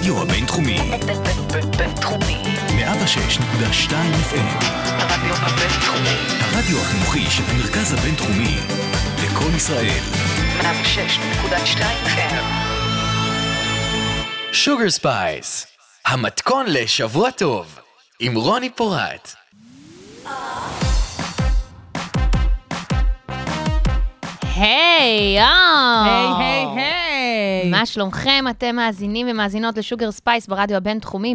הרדיו הבינתחומי, בינתחומי. 106.2 FM, הרדיו הבינתחומי. הרדיו החינוכי של המרכז הבינתחומי, לקול ישראל, 106.2 FM. Sugar Spice, המתכון לשבוע טוב, עם רוני פורט. היי, יואו! היי, היי, היי. מה שלומכם? אתם מאזינים ומאזינות ל Sugar Spice ברדיו הבינתחומי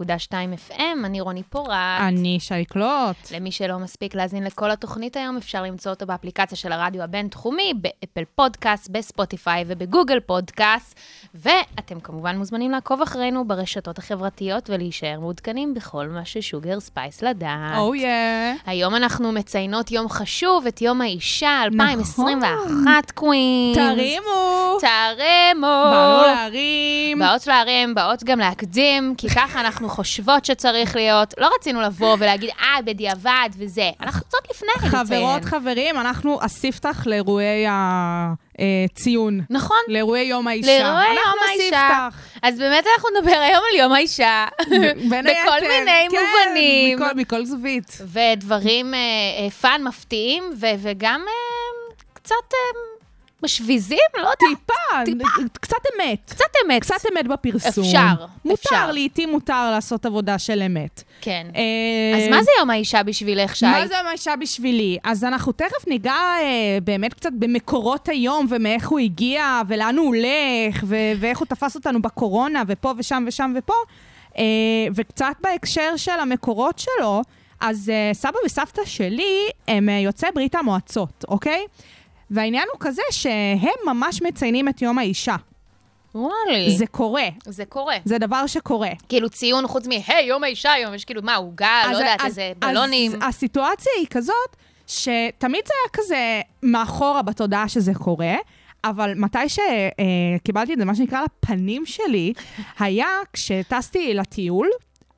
106.2 FM, אני רוני פורט. אני שי קלוט. למי שלא מספיק להאזין לכל התוכנית היום, אפשר למצוא אותו באפליקציה של הרדיו הבינתחומי, באפל פודקאסט, בספוטיפיי ובגוגל פודקאסט, ואתם כמובן מוזמנים לעקוב אחרינו ברשתות החברתיות ולהישאר מעודכנים בכל מה ש Sugar Spice לדעת. או יא. היום אנחנו מציינות יום חשוב, את יום האישה 2021, queens. תרימו. תרימו. באנו להרים. באות להרים, באות גם להקדים, כי ככה אנחנו חושבות שצריך להיות. לא רצינו לבוא ולהגיד, אה, בדיעבד וזה. אנחנו רוצות לפני לציין. חברות, חברים, אנחנו הספתח לאירועי הציון. נכון. לאירועי יום האישה. לאירועי יום אנחנו האישה. אז באמת אנחנו נדבר היום על יום האישה. בין בכל היתר, מיני כן, מובנים. מכל- מכל זווית. ודברים אה, אה, fun מפתיעים, וגם אה, קצת אה, משוויזים, לא יודעת. טיפה, קצת אמת. קצת אמת. קצת אמת בפרסום. אפשר, מותר, אפשר. לעתים מותר לעשות עבודה של אמת. כן. אה, אז מה זה יום האישה בשבילך, שי? מה זה יום האישה בשבילי? אז אנחנו תכף ניגע אה, באמת קצת במקורות היום, ומאיך הוא הגיע, ולאן הוא הולך, ו- ואיך הוא תפס אותנו בקורונה, ופה ושם ושם ופה. אה, וקצת בהקשר של המקורות שלו, אז אה, סבא וסבתא שלי הם אה, יוצאי ברית המועצות, אוקיי? והעניין הוא כזה שהם ממש מציינים את יום האישה. וואלי. זה קורה, זה קורה. זה דבר שקורה. כאילו ציון חוץ מ, היי, יום האישה היום, יש כאילו, מה, עוגה, לא אז- יודעת, אז- איזה אז בלונים. הסיטואציה היא כזאת, שתמיד זה היה כזה מאחורה בתודעה שזה קורה, אבל מתי שקיבלתי את זה, מה שנקרא, לפנים שלי, היה כשטסתי לטיול,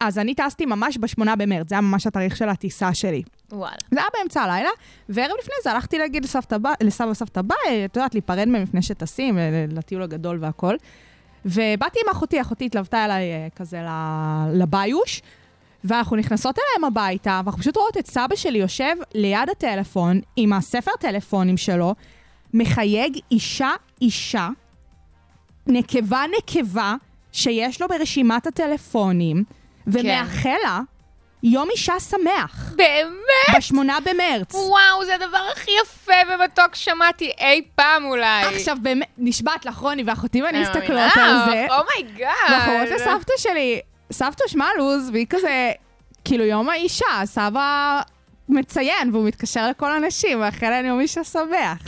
אז אני טסתי ממש בשמונה במרץ, זה היה ממש התאריך של הטיסה שלי. וואלה. זה היה באמצע הלילה, וערב לפני זה הלכתי להגיד לסבתא לסבא וסבתא ביי, את יודעת, להיפרד מהם לפני שטסים, לטיול הגדול והכל. ובאתי עם אחותי, אחותי התלוותה אליי אה, כזה לביוש, ואנחנו נכנסות אליהם הביתה, ואנחנו פשוט רואות את סבא שלי יושב ליד הטלפון, עם הספר טלפונים שלו, מחייג אישה-אישה, נקבה-נקבה, שיש לו ברשימת הטלפונים, ומאחל לה יום אישה שמח. באמת? בשמונה במרץ. וואו, זה הדבר הכי יפה ומתוק ששמעתי אי פעם אולי. עכשיו באמת, נשבעת לך, רוני ואחותי ואני אני מסתכלות מאמינה, על זה, oh my god. ואנחנו אומרות לסבתא שלי, סבתא מה הלו"ז, והיא כזה, כאילו יום האישה, סבא מציין, והוא מתקשר לכל הנשים, מאחל להם יום אישה שמח.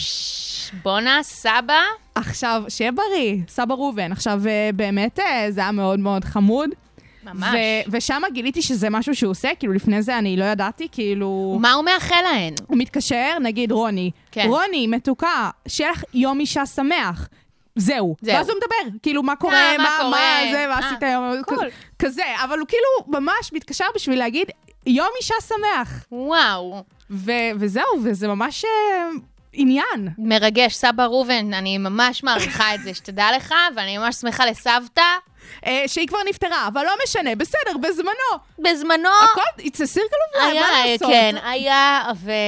בואנה, סבא. עכשיו, שיהיה בריא, סבא ראובן. עכשיו, אה, באמת, אה, זה היה מאוד מאוד חמוד. ממש. ו- ושם גיליתי שזה משהו שהוא עושה, כאילו לפני זה אני לא ידעתי, כאילו... מה הוא מאחל להן? הוא מתקשר, נגיד רוני, כן. רוני, מתוקה, שיהיה לך יום אישה שמח. זהו. זהו. ואז הוא מדבר, כאילו, מה קורה, אה, מה מה, קורה? מה זה, מה אה, עשית היום, קול. כזה, אבל הוא כאילו ממש מתקשר בשביל להגיד, יום אישה שמח. וואו. ו- וזהו, וזה ממש אה, עניין. מרגש, סבא ראובן, אני ממש מעריכה את זה, שתדע לך, ואני ממש שמחה לסבתא. אה, שהיא כבר נפטרה, אבל לא משנה, בסדר, בזמנו. בזמנו הכל, it's a circle of life, היה, מה לעשות? כן, היה,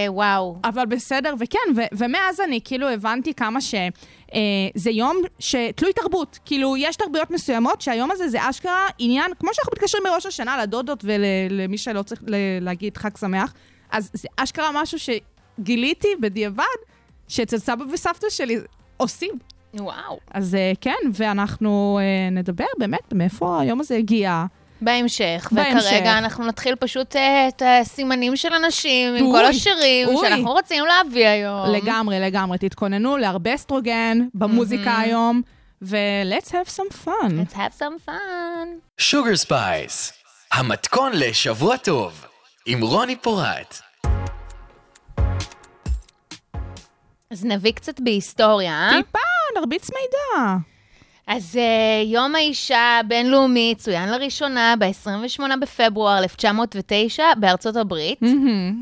ווואו. אבל בסדר, וכן, ו- ומאז אני כאילו הבנתי כמה ש... אה, זה יום שתלוי תרבות. כאילו, יש תרבויות מסוימות שהיום הזה זה אשכרה עניין, כמו שאנחנו מתקשרים בראש השנה לדודות ולמי שלא צריך ל- להגיד חג שמח, אז זה אשכרה משהו שגיליתי בדיעבד, שאצל סבא וסבתא שלי עושים. וואו. אז אה, כן, ואנחנו אה, נדבר באמת מאיפה היום הזה הגיע. בהמשך, בהמשך. וכרגע אנחנו נתחיל פשוט אה, את הסימנים של הנשים עם כל השירים אוי. שאנחנו רוצים להביא היום. לגמרי, לגמרי. תתכוננו להרבה אסטרוגן במוזיקה היום, ו-let's have some fun. Let's have some fun. Sugar Spice, המתכון לשבוע טוב, עם רוני פורט. אז נביא קצת בהיסטוריה, אה? טיפה, נרביץ מידע. אז אה, יום האישה הבינלאומי צוין לראשונה ב-28 בפברואר 1909 בארצות הברית.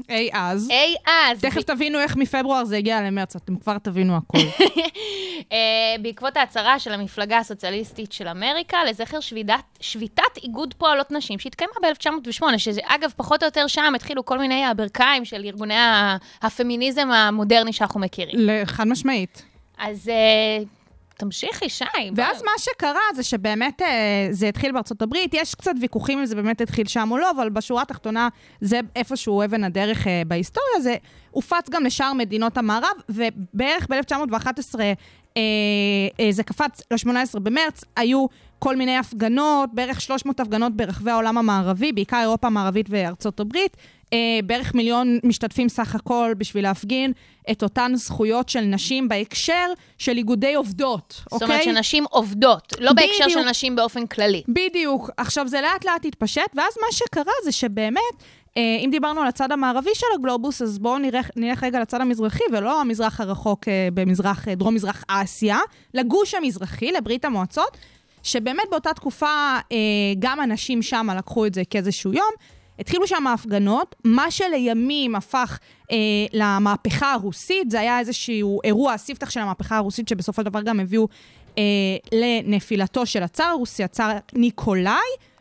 אי אז. אי אז, תכף תבינו איך מפברואר זה הגיע למרץ, אתם כבר תבינו הכל. אה, בעקבות ההצהרה של המפלגה הסוציאליסטית של אמריקה לזכר שביתת, איגוד פועלות נשים שהתקיימה ב-1908, שזה אגב, פחות או יותר שם התחילו כל מיני הברכיים של ארגוני הפמיניזם המודרני שאנחנו מכירים. חד משמעית. אז אה, תמשיכי, שי. ואז מה שקרה זה שבאמת אה, זה התחיל בארצות הברית, יש קצת ויכוחים אם זה באמת התחיל שם או לא, אבל בשורה התחתונה זה איפשהו אבן הדרך אה, בהיסטוריה, זה הופץ גם לשאר מדינות המערב, ובערך ב-1911 אה, אה, זה קפץ ל-18 במרץ, היו כל מיני הפגנות, בערך 300 הפגנות ברחבי העולם המערבי, בעיקר אירופה המערבית וארצות הברית. אה, בערך מיליון משתתפים סך הכל בשביל להפגין את אותן זכויות של נשים בהקשר של איגודי עובדות, זאת אוקיי? אומרת שנשים עובדות, לא בהקשר של בדיוק. נשים באופן כללי. בדיוק. עכשיו, זה לאט לאט התפשט, ואז מה שקרה זה שבאמת, אה, אם דיברנו על הצד המערבי של הגלובוס, אז בואו נלך, נלך רגע לצד המזרחי, ולא המזרח הרחוק אה, במזרח, אה, דרום-מזרח אסיה, לגוש המזרחי, לברית המועצות, שבאמת באותה תקופה אה, גם אנשים שם לקחו את זה כאיזשהו יום. התחילו שם הפגנות, מה שלימים הפך אה, למהפכה הרוסית, זה היה איזשהו אירוע, הספתח של המהפכה הרוסית, שבסופו של דבר גם הביאו אה, לנפילתו של הצאר הרוסי, הצאר ניקולאי,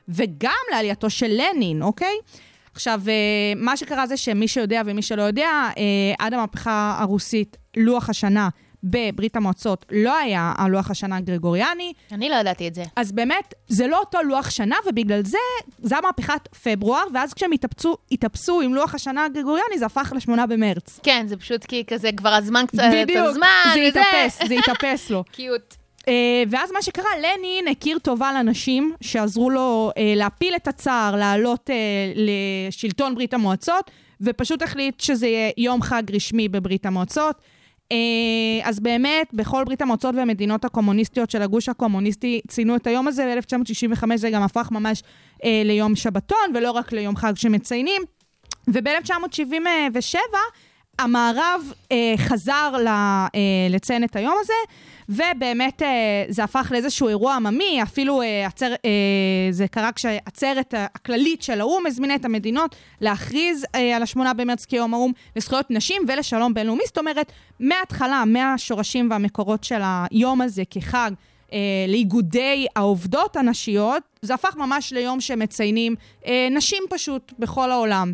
וגם לעלייתו של לנין, אוקיי? עכשיו, אה, מה שקרה זה שמי שיודע ומי שלא יודע, אה, עד המהפכה הרוסית, לוח השנה בברית המועצות לא היה הלוח השנה הגרגוריאני, אני לא ידעתי את זה. אז באמת, זה לא אותו לוח שנה, ובגלל זה, זה המהפכת פברואר, ואז כשהם התאפצו, התאפסו עם לוח השנה הגרגוריאני, זה הפך לשמונה במרץ. כן, זה פשוט כי כזה כבר הזמן קצת, בדיוק, הזמן, זה. התאפס, זה התאפס לו. קיוט. אה, ואז מה שקרה, לנין הכיר טובה לנשים שעזרו לו אה, להפיל את הצער, לעלות אה, לשלטון ברית המועצות, ופשוט החליט שזה יהיה יום חג רשמי בברית המועצות. אה, אז באמת, בכל ברית המועצות והמדינות הקומוניסטיות של הגוש הקומוניסטי ציינו את היום הזה, ב-1965 זה גם הפך ממש אה, ליום שבתון, ולא רק ליום חג שמציינים. וב-1977 המערב אה, חזר ל, אה, לציין את היום הזה, ובאמת אה, זה הפך לאיזשהו אירוע עממי, אפילו אה, עצר, אה, זה קרה כשהעצרת הכללית של האו"ם הזמינה את המדינות להכריז אה, על השמונה במרץ כיום האו"ם לזכויות נשים ולשלום בינלאומי. זאת אומרת, מההתחלה, מהשורשים והמקורות של היום הזה כחג, אה, לאיגודי העובדות הנשיות, זה הפך ממש ליום שמציינים אה, נשים פשוט בכל העולם.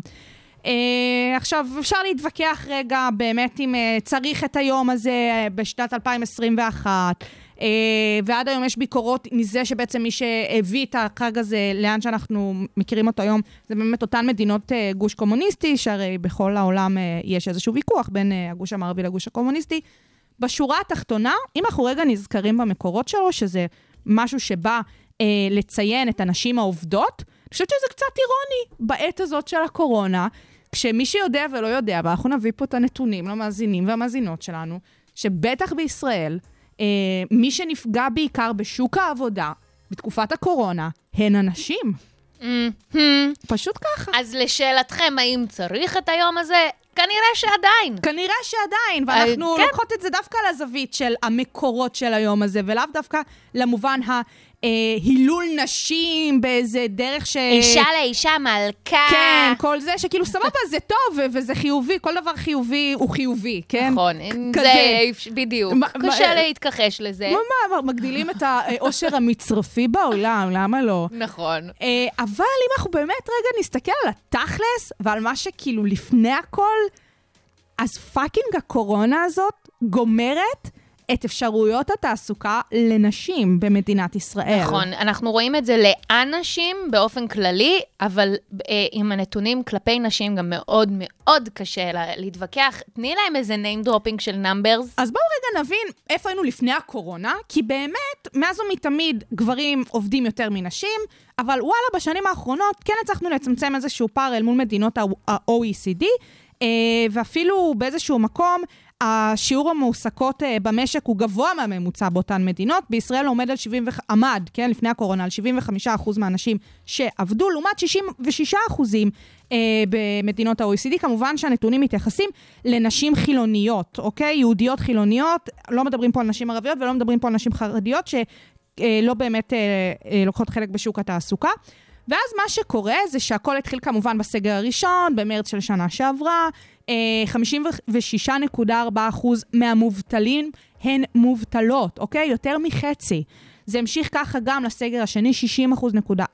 אה, עכשיו, אפשר להתווכח רגע באמת אם אה, צריך את היום הזה אה, בשנת 2021, אה, ועד היום יש ביקורות מזה שבעצם מי שהביא את החג הזה לאן שאנחנו מכירים אותו היום, זה באמת אותן מדינות אה, גוש קומוניסטי, שהרי בכל העולם אה, יש איזשהו ויכוח בין אה, הגוש המערבי לגוש הקומוניסטי. בשורה התחתונה, אם אנחנו רגע נזכרים במקורות שלו, שזה משהו שבא אה, לציין את הנשים העובדות, אני חושבת שזה קצת אירוני בעת הזאת של הקורונה, כשמי שיודע ולא יודע, ואנחנו נביא פה את הנתונים למאזינים והמאזינות שלנו, שבטח בישראל, אה, מי שנפגע בעיקר בשוק העבודה בתקופת הקורונה, הן הנשים. מהמם. פשוט ככה. אז לשאלתכם, האם צריך את היום הזה? כנראה שעדיין. כנראה שעדיין, ואנחנו אה, כן. לוקחות את זה דווקא לזווית של המקורות של היום הזה, ולאו דווקא למובן ההילול נשים באיזה דרך ש... אישה לאישה מלכה. כן, כל זה, שכאילו סבבה, זה טוב וזה חיובי, כל דבר חיובי הוא חיובי, כן? נכון, כזה. זה בדיוק. מה- קשה מה- להתכחש לזה. מה, מה, מגדילים את העושר המצרפי בעולם, למה לא? נכון. אה, אבל אם אנחנו באמת רגע נסתכל על התכלס ועל מה שכאילו לפני הכל, אז fucking הקורונה הזאת גומרת את אפשרויות התעסוקה לנשים במדינת ישראל. נכון, אנחנו רואים את זה לאנשים באופן כללי, אבל אה, עם הנתונים כלפי נשים גם מאוד מאוד קשה לה, להתווכח. תני להם איזה name dropping של numbers. אז בואו רגע נבין איפה היינו לפני הקורונה, כי באמת, מאז ומתמיד גברים עובדים יותר מנשים, אבל וואלה, בשנים האחרונות כן הצלחנו לצמצם איזשהו פער אל מול מדינות ה-OECD, אה, ואפילו באיזשהו מקום, השיעור המועסקות אה, במשק הוא גבוה מהממוצע באותן מדינות. בישראל עומד על 70, עמד, כן, לפני הקורונה, על 75% מהאנשים שעבדו, לעומת 66% אה, במדינות ה-OECD. כמובן שהנתונים מתייחסים לנשים חילוניות, אוקיי? יהודיות חילוניות, לא מדברים פה על נשים ערביות ולא מדברים פה על נשים חרדיות, ש... אה, באמת אה, אה, לוקחות חלק בשוק התעסוקה. ואז מה שקורה זה שהכל התחיל כמובן בסגר הראשון, במרץ של שנה שעברה. אה, 56.4% מהמובטלים הן מובטלות, אוקיי? יותר מחצי. זה המשיך ככה גם לסגר השני,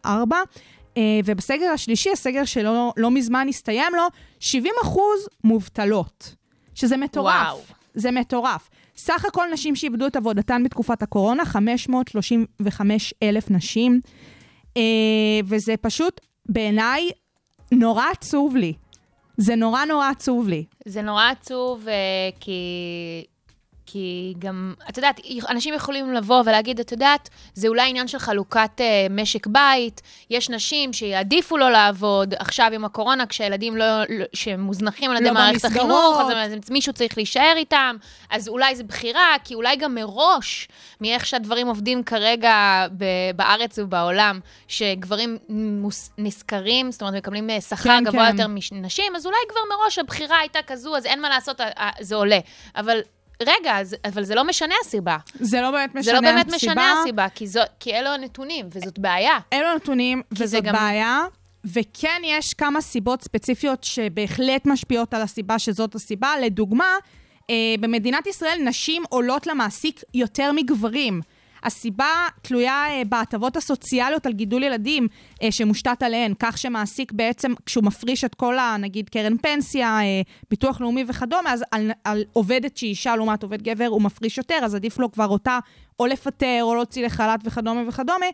60.4%. אה, ובסגר השלישי, הסגר שלא לא מזמן הסתיים לו, 70 אחוז מובטלות, שזה מטורף. וואו. זה מטורף. סך הכל נשים שאיבדו את עבודתן בתקופת הקורונה, 535 אלף נשים, אה, וזה פשוט, בעיניי, נורא עצוב לי. זה נורא נורא עצוב לי. זה נורא עצוב, אה, כי... כי גם, את יודעת, אנשים יכולים לבוא ולהגיד, את יודעת, זה אולי עניין של חלוקת אה, משק בית, יש נשים שיעדיפו לא לעבוד, עכשיו עם הקורונה, כשהילדים לא, לא, שמוזנחים על ידי לא מערכת במסגרות. החינוך, אז, אז מישהו צריך להישאר איתם, אז אולי זו בחירה, כי אולי גם מראש, מאיך שהדברים עובדים כרגע ב- בארץ ובעולם, שגברים מוס, נשכרים, זאת אומרת, מקבלים אה, שכר כן, גבוה כן. יותר מנשים, אז אולי כבר מראש הבחירה הייתה כזו, אז אין מה לעשות, זה עולה. אבל... רגע, אז, אבל זה לא משנה הסיבה. זה לא באמת משנה זה לא באמת הסיבה. משנה הסיבה, כי, זו, כי אלו הנתונים, וזאת בעיה. אלו הנתונים, וזאת גם- בעיה. וכן יש כמה סיבות ספציפיות שבהחלט משפיעות על הסיבה שזאת הסיבה. לדוגמה, אה, במדינת ישראל נשים עולות למעסיק יותר מגברים. הסיבה תלויה אה, בהטבות הסוציאליות על גידול ילדים אה, שמושתת עליהן, כך שמעסיק בעצם, כשהוא מפריש את כל ה... נגיד קרן פנסיה, אה, ביטוח לאומי וכדומה, אז על, על עובדת שהיא אישה לעומת עובד גבר, הוא מפריש יותר, אז עדיף לו כבר אותה או לפטר או להוציא לחל"ת וכדומה וכדומה,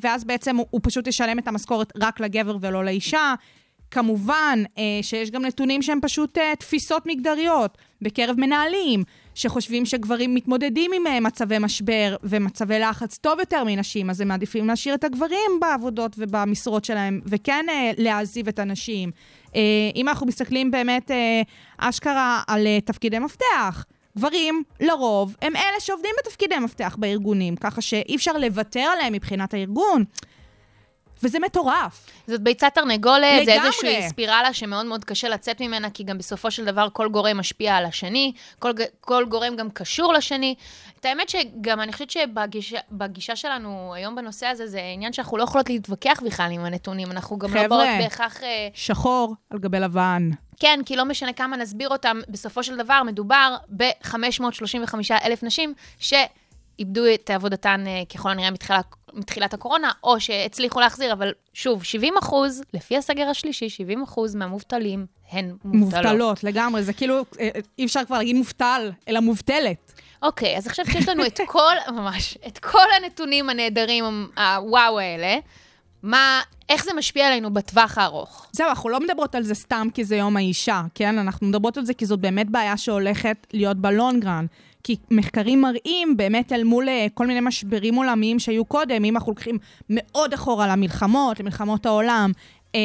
ואז בעצם הוא, הוא פשוט ישלם את המשכורת רק לגבר ולא לאישה. כמובן שיש גם נתונים שהם פשוט תפיסות מגדריות בקרב מנהלים, שחושבים שגברים מתמודדים עם אה, מצבי משבר ומצבי לחץ טוב יותר מנשים, אז הם מעדיפים להשאיר את הגברים בעבודות ובמשרות שלהם, וכן אה, להעזיב את הנשים. אה, אם אנחנו מסתכלים באמת אה, אשכרה על אה, תפקידי מפתח, גברים, לרוב, הם אלה שעובדים בתפקידי מפתח בארגונים, ככה שאי אפשר לוותר עליהם מבחינת הארגון. וזה מטורף. זאת ביצת תרנגולת, זה. איזושהי ספירלה שמאוד מאוד קשה לצאת ממנה, כי גם בסופו של דבר כל גורם משפיע על השני, כל, כל גורם גם קשור לשני. את האמת שגם אני חושבת שבגישה בגישה שלנו היום בנושא הזה, זה עניין שאנחנו לא יכולות להתווכח בכלל עם הנתונים, אנחנו גם לא חבר'ה. באות בהכרח... אה, שחור על גבי לבן. כן, כי לא משנה כמה נסביר אותם, בסופו של דבר מדובר ב-535 אלף נשים שאיבדו את עבודתן אה, ככל הנראה מתחילה, מתחילת הקורונה, או שהצליחו להחזיר, אבל שוב, 70 אחוז, לפי הסגר השלישי, 70 אחוז מהמובטלים הן מובטלות. מובטלות, לגמרי. זה כאילו, אה, אי אפשר כבר להגיד מובטל, אלא מובטלת. אוקיי, אז עכשיו שיש לנו את כל, ממש, את כל הנתונים הנהדרים, הוואו האלה, מה, איך זה משפיע עלינו בטווח הארוך? זהו, אנחנו לא מדברות על זה סתם כי זה יום האישה, כן? אנחנו מדברות על זה כי זאת באמת בעיה שהולכת להיות בלונגרן. כי מחקרים מראים באמת אל מול אה, כל מיני משברים עולמיים שהיו קודם, אם אנחנו לוקחים מאוד אחורה למלחמות, למלחמות העולם, אה,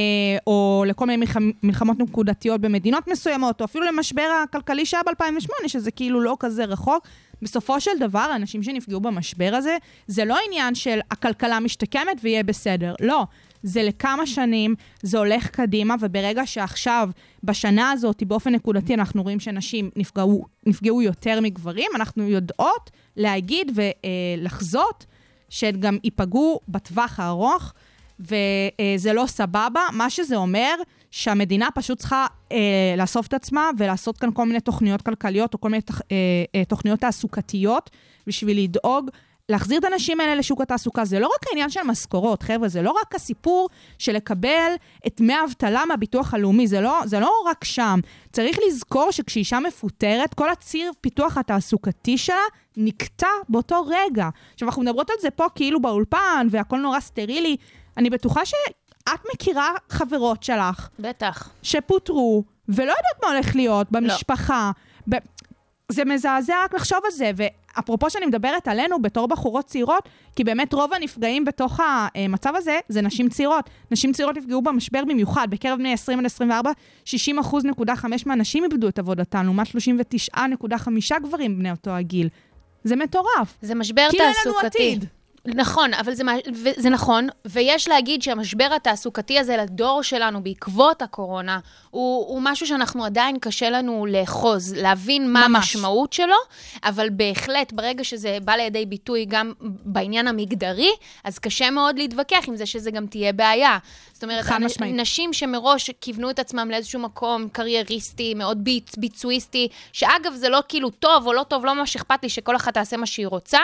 או לכל מיני מלחמ- מלחמות נקודתיות במדינות מסוימות, או אפילו למשבר הכלכלי שהיה ב-2008, שזה כאילו לא כזה רחוק. בסופו של דבר, האנשים שנפגעו במשבר הזה, זה לא עניין של הכלכלה משתקמת ויהיה בסדר. לא. זה לכמה שנים, זה הולך קדימה, וברגע שעכשיו, בשנה הזאת, באופן נקודתי, אנחנו רואים שנשים נפגעו, נפגעו יותר מגברים, אנחנו יודעות להגיד ולחזות שהן גם ייפגעו בטווח הארוך, וזה לא סבבה. מה שזה אומר, שהמדינה פשוט צריכה אה, לאסוף את עצמה ולעשות כאן כל מיני תוכניות כלכליות או כל מיני אה, אה, תוכניות תעסוקתיות בשביל לדאוג להחזיר את הנשים האלה לשוק התעסוקה. זה לא רק העניין של משכורות, חבר'ה, זה לא רק הסיפור של לקבל את דמי האבטלה מהביטוח הלאומי, זה לא, זה לא רק שם. צריך לזכור שכשאישה מפוטרת, כל הציר פיתוח התעסוקתי שלה נקטע באותו רגע. עכשיו, אנחנו מדברות על זה פה כאילו באולפן, והכל נורא סטרילי. אני בטוחה שאת מכירה חברות שלך בטח. שפוטרו, ולא יודעת מה הולך להיות במשפחה. ב... זה מזעזע רק לחשוב על זה, ואפרופו שאני מדברת עלינו בתור בחורות צעירות, כי באמת רוב הנפגעים בתוך המצב הזה זה נשים צעירות. נשים צעירות נפגעו במשבר במיוחד, בקרב בני 20 עד 24, 60 אחוז נקודה 5 מהנשים איבדו את עבודתן, לעומת 39.5 גברים בני אותו הגיל. זה מטורף. זה משבר כאילו אין לנו תעסוקתי. עתיד. נכון, אבל זה, זה נכון, ויש להגיד שהמשבר התעסוקתי הזה לדור שלנו בעקבות הקורונה, הוא, הוא משהו שאנחנו עדיין קשה לנו לאחוז, להבין מה ממש. המשמעות שלו, אבל בהחלט, ברגע שזה בא לידי ביטוי גם בעניין המגדרי, אז קשה מאוד להתווכח עם זה שזה גם תהיה בעיה. זאת אומרת. נשים שמראש כיוונו את עצמם לאיזשהו מקום קרייריסטי, מאוד ביצ, ביצועיסטי, שאגב, זה לא כאילו טוב או לא טוב, לא ממש אכפת לי שכל אחת תעשה מה שהיא רוצה.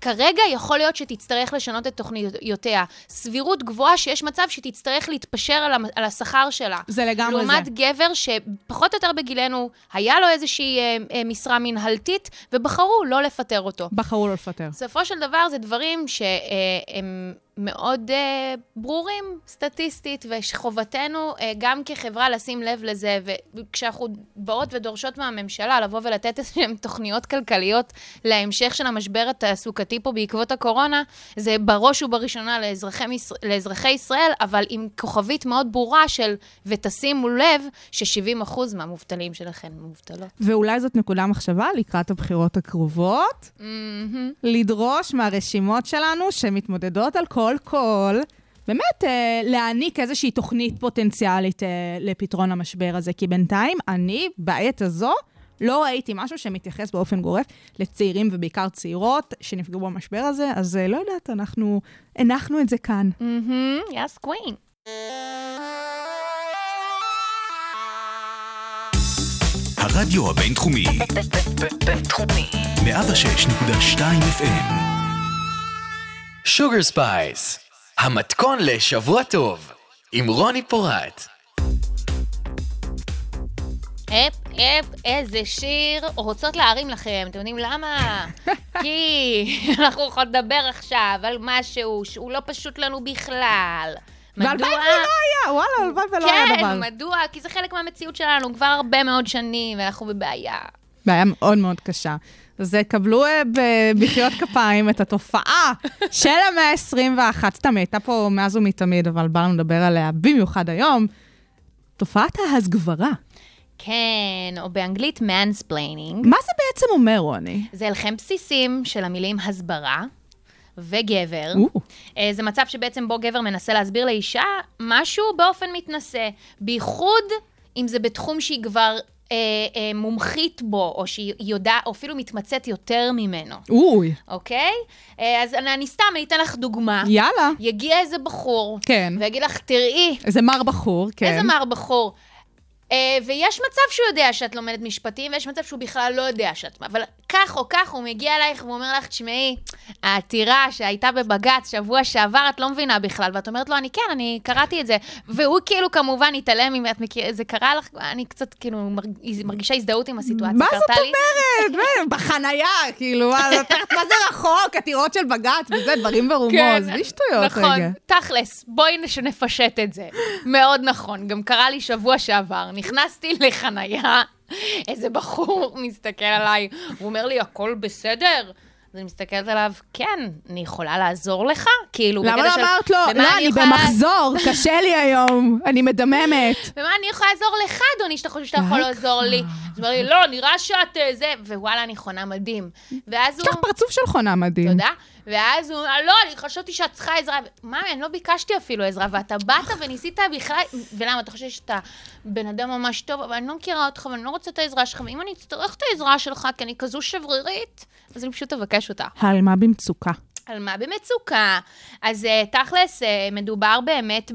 כרגע יכול להיות שתצטרך לשנות את תוכניותיה. סבירות גבוהה שיש מצב שתצטרך להתפשר על, המ- על השכר שלה. זה לגמרי לעומת זה. גבר שפחות או יותר בגילנו, היה לו איזושהי אה, אה, משרה מנהלתית, ובחרו לא לפטר אותו. בחרו לא לפטר. בסופו של דבר זה דברים שהם מאוד אה, ברורים סטטיסטית, ושחובתנו אה, גם כחברה לשים לב לזה, וכשאנחנו באות ודורשות מהממשלה לבוא ולתת איזשהן תוכניות כלכליות להמשך של המשבר התעסוקתי פה בעקבות הקורונה, זה בראש ובראשונה לאזרחי, לאזרחי ישראל, אבל עם כוכבית מאוד ברורה של, ותשימו לב, ש-70% מהמובטלים שלכם מובטלות. ואולי זאת נקודה מחשבה לקראת הבחירות הקרובות, מהמם. לדרוש מהרשימות שלנו שמתמודדות על כל קול, באמת אה, להעניק איזושהי תוכנית פוטנציאלית אה, לפתרון המשבר הזה, כי בינתיים אני, בעת הזו, לא ראיתי משהו שמתייחס באופן גורף לצעירים ובעיקר צעירות שנפגעו במשבר הזה, אז אה, לא יודעת, אנחנו הנחנו את זה כאן. יס קווין. הרדיו הבינתחומי, בינתחומי. 106.2 FM, Sugar Spice, המתכון לשבוע טוב, עם רוני פורט. Up, up, איזה שיר. רוצות להרים לכם, אתם יודעים למה? כי אנחנו יכולות לדבר עכשיו על משהו שהוא לא פשוט לנו בכלל. והלוואי ולא היה, וואלה, הלוואי ולא היה דבר. כן, מדוע? כי זה חלק מהמציאות שלנו כבר הרבה מאוד שנים, ואנחנו בבעיה. בעיה מאוד מאוד קשה. אז אה, קבלו אה, במחיאות כפיים את התופעה של המאה ה-21. סתם, היא הייתה פה מאז ומתמיד, אבל בא לנו לדבר עליה במיוחד היום. תופעת ההסגברה. כן, או באנגלית mansplaining. מה זה בעצם אומר, רוני? זה הלחם בסיסים של המילים הסברה וגבר. או. אה, זה מצב שבעצם בו גבר מנסה להסביר לאישה משהו באופן מתנשא. בייחוד אם זה בתחום שהיא כבר אה, אה, מומחית בו, או שהיא יודעת, או אפילו מתמצאת יותר ממנו, אוי, אוקיי? אה, אז אני, אני סתם, אני אתן לך דוגמה. יאללה. יגיע איזה בחור, כן. ויגיד לך, תראי, איזה מר בחור, כן. איזה מר בחור. Uh, ויש מצב שהוא יודע שאת לומדת משפטים, ויש מצב שהוא בכלל לא יודע שאת... אבל כך או כך, הוא מגיע אלייך ואומר לך, תשמעי, העתירה שהייתה בבג"ץ שבוע שעבר, את לא מבינה בכלל. ואת אומרת לו, אני כן, אני קראתי את זה. והוא כאילו כמובן התעלם אם את מכירה, זה קרה לך, אני קצת כאילו מרג- מרגישה הזדהות עם הסיטואציה, מה זאת. אומרת? בחנייה, כאילו, מה זה- רחוק, עתירות של בג"ץ וזה, דברים ברומוז, בלי שטויות נכון, רגע. תכלס, בואי נפשט את זה. מאוד נכון, גם קרה לי שבוע שעבר, נכנסתי לחנייה, איזה בחור מסתכל עליי, הוא אומר לי, הכל בסדר? אז אני מסתכלת עליו, כן, אני יכולה לעזור לך? כאילו, למה לא של, אמרת לו? לא, אני יכולה- במחזור, קשה לי היום, אני מדממת. במה אני יכולה לעזור לך, אדוני, שאתה חושב שאתה יכול לעזור לי? אז הוא אומר לי, לא, נראה שאת אה, זה, ווואלה, אני חונה מדהים. ואז יש לך הוא... פרצוף של חונה מדהים. תודה. ואז הוא אמר, לא, אני חשבתי שאת צריכה עזרה. מה, אני לא ביקשתי אפילו עזרה, ואתה באת וניסית בכלל, ולמה, אתה חושב שאתה בן אדם ממש טוב, אבל אני לא מכירה אותך ואני לא רוצה את העזרה שלך, ואם אני אצטרך את העזרה שלך, כי אני כזו שברירית, אז אני פשוט אבקש אותה. העלמה במצוקה. עלמה במצוקה? אז אה, תכלס, אה, מדובר באמת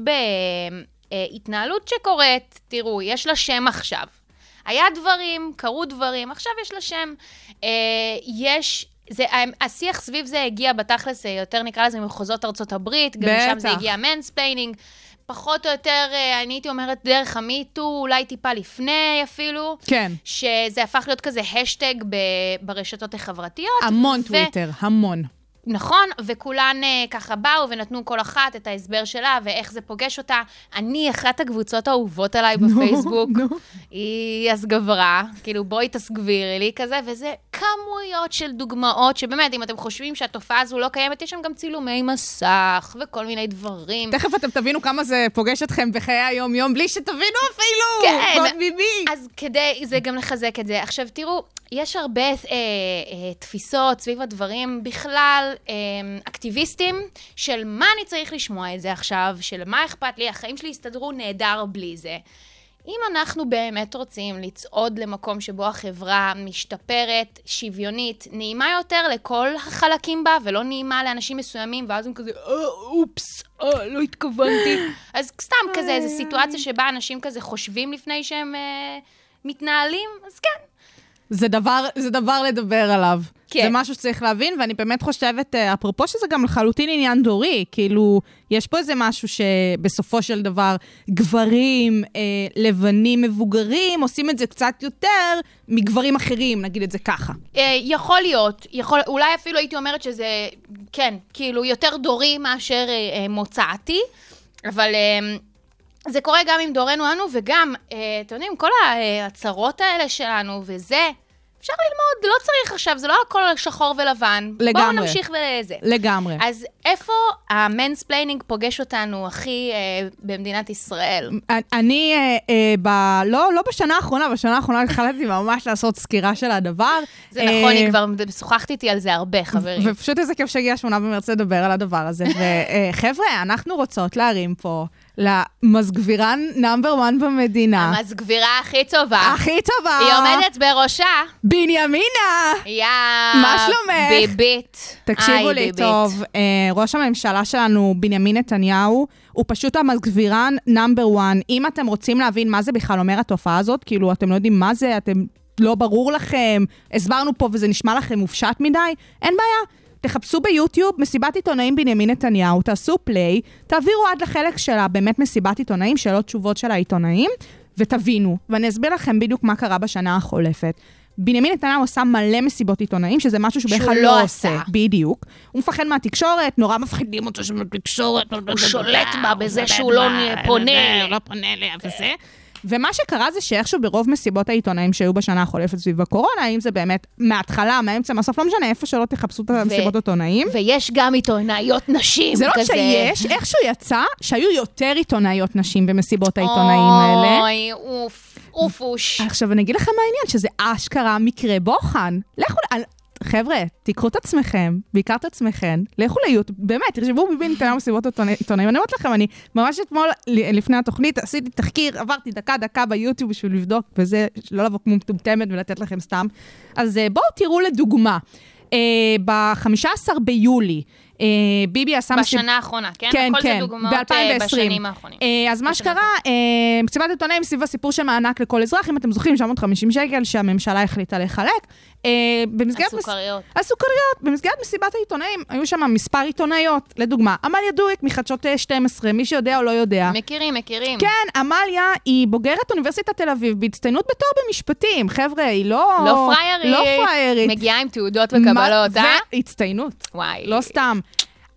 בהתנהלות שקורית, תראו, יש לה שם עכשיו. היה דברים, קרו דברים, עכשיו יש לה שם. אה, יש... זה, השיח סביב זה הגיע בתכלס, אה, יותר נקרא לזה ממחוזות ארצות הברית, גם משם זה בטח. הגיע mansplaining, פחות או יותר, אה, אני הייתי אומרת דרך המיטו, אולי טיפה לפני אפילו. כן. שזה הפך להיות כזה השטג ב- ברשתות החברתיות. המון ו- טוויטר, המון. נכון, וכולן אה, ככה באו ונתנו כל אחת את ההסבר שלה ואיך זה פוגש אותה. אני, אחת הקבוצות האהובות עליי בפייסבוק, נו. היא הסגברה, כאילו בואי תסגבירי לי כזה, וזה כמויות של דוגמאות, שבאמת, אם אתם חושבים שהתופעה הזו לא קיימת, יש שם גם צילומי מסך וכל מיני דברים. תכף אתם תבינו כמה זה פוגש אתכם בחיי היום-יום, בלי שתבינו אפילו! כן. ועוד ממי. אז כדי, זה גם לחזק את זה. עכשיו, תראו, יש הרבה אה, אה, תפיסות סביב הדברים, בכלל אה, אקטיביסטים, של מה אני צריך לשמוע את זה עכשיו, של מה אכפת לי, החיים שלי יסתדרו נהדר בלי זה. אם אנחנו באמת רוצים לצעוד למקום שבו החברה משתפרת, שוויונית, נעימה יותר לכל החלקים בה, ולא נעימה לאנשים מסוימים, ואז הם כזה, אה, אופס, אה, לא התכוונתי. אז סתם כזה, איזו סיטואציה שבה אנשים כזה חושבים לפני שהם אה, מתנהלים, אז כן. זה דבר, זה דבר לדבר עליו. כן. זה משהו שצריך להבין, ואני באמת חושבת, אה, אפרופו שזה גם לחלוטין עניין דורי, כאילו, יש פה איזה משהו שבסופו של דבר גברים אה, לבנים מבוגרים עושים את זה קצת יותר מגברים אחרים, נגיד את זה ככה. אה, יכול להיות, יכול, אולי אפילו הייתי אומרת שזה, כן, כאילו יותר דורי מאשר אה, אה, מוצאתי, אבל אה, זה קורה גם עם דורנו אנו, וגם, אה, אתם יודעים, כל ההצהרות האלה שלנו וזה, אפשר ללמוד, לא צריך עכשיו, זה לא הכל שחור ולבן. בואו לגמרי. נמשיך וזה. לגמרי. אז איפה ה mansplaining פוגש אותנו הכי אה, במדינת ישראל? אני, אה, אה, ב... לא, לא בשנה האחרונה, בשנה האחרונה החלטתי ממש לעשות סקירה של הדבר. זה נכון, אה, היא כבר שוחחת איתי על זה הרבה, חברים. ופשוט איזה כיף שהגיע שמונה במרץ לדבר על הדבר הזה. וחבר'ה, אנחנו רוצות להרים פה למסגבירן נאמבר 1 במדינה. המסגבירה הכי טובה. הכי טובה. היא עומדת בראשה. בנימינה! יא... מה שלומך? ביבית. תקשיבו לי ביבית. טוב, אה, ראש הממשלה שלנו, בנימין נתניהו, הוא פשוט המסגבירן נאמבר 1. אם אתם רוצים להבין מה זה בכלל אומר התופעה הזאת, כאילו, אתם לא יודעים מה זה, אתם לא ברור לכם, הסברנו פה וזה נשמע לכם מופשט מדי, אין בעיה. תחפשו ביוטיוב מסיבת עיתונאים בנימין נתניהו, תעשו פליי, תעבירו עד לחלק של הבאמת מסיבת עיתונאים, שאלות תשובות של העיתונאים, ותבינו. ואני אסביר לכם בדיוק מה קרה בשנה החולפת. בנימין נתניהו עשה מלא מסיבות עיתונאים, שזה משהו שהוא כלל לא לא. עושה. בדיוק. הוא מפחד מהתקשורת, נורא מפחידים אותו שם בתקשורת. הוא שולט בה בזה שהוא לא פונה. לא פונה אליה וזה. ומה שקרה זה שאיכשהו ברוב מסיבות העיתונאים שהיו בשנה החולפת סביב הקורונה, אם זה באמת מההתחלה, מהאמצע, מהסוף, לא משנה, איפה שלא תחפשו את המסיבות העיתונאים. ויש גם עיתונאיות נשים זה לא כזה. שיש, איכשהו יצא שהיו יותר עיתונאיות נשים במסיבות העיתונאים האלה. אוי, אוף, אופוש. עכשיו, אני אגיד לכם מה העניין, שזה אשכרה מקרה בוחן. לכו, חבר'ה, תיקחו את עצמכם, בעיקר את עצמכם, לכו ליוטיוב, באמת, תרשמו ביבי נתניהו מסיבות עיתונא- עיתונאים. אני אומרת לכם, אני ממש אתמול, לפני התוכנית, עשיתי תחקיר, עברתי דקה-דקה ביוטיוב בשביל לבדוק, וזה, לא לבוא כמו מטומטמת ולתת לכם סתם. אז אה, בואו תראו לדוגמה, אה, ב-15 ביולי, ביבי עשה. בשנה האחרונה, כן? כן, הכל כן, זה דוגמאות אה, ב-2020. בשנים האחרונים. אה, אז מה שקרה, אה, מסיבת עיתונאים סביב הסיפור של מענק לכל אזרח, אם אתם זוכרים, 750 שקל שהממשלה החליטה לחלק. אה, במסגרת... מס- הסוכריות. הסוכריות. במסגרת מסיבת העיתונאים, היו שם מספר עיתונאיות. לדוגמה, עמליה דואק מחדשות אה, 12, מי שיודע או לא יודע. מכירים, מכירים. כן, עמליה היא בוגרת אוניברסיטת תל אביב בהצטיינות בתואר במשפטים. חבר'ה, היא לא... לא פריירית. לא פריירית. מגיעה עם תעודות וקבלות, מה- אה? והצטיינות. וואי. לא סתם.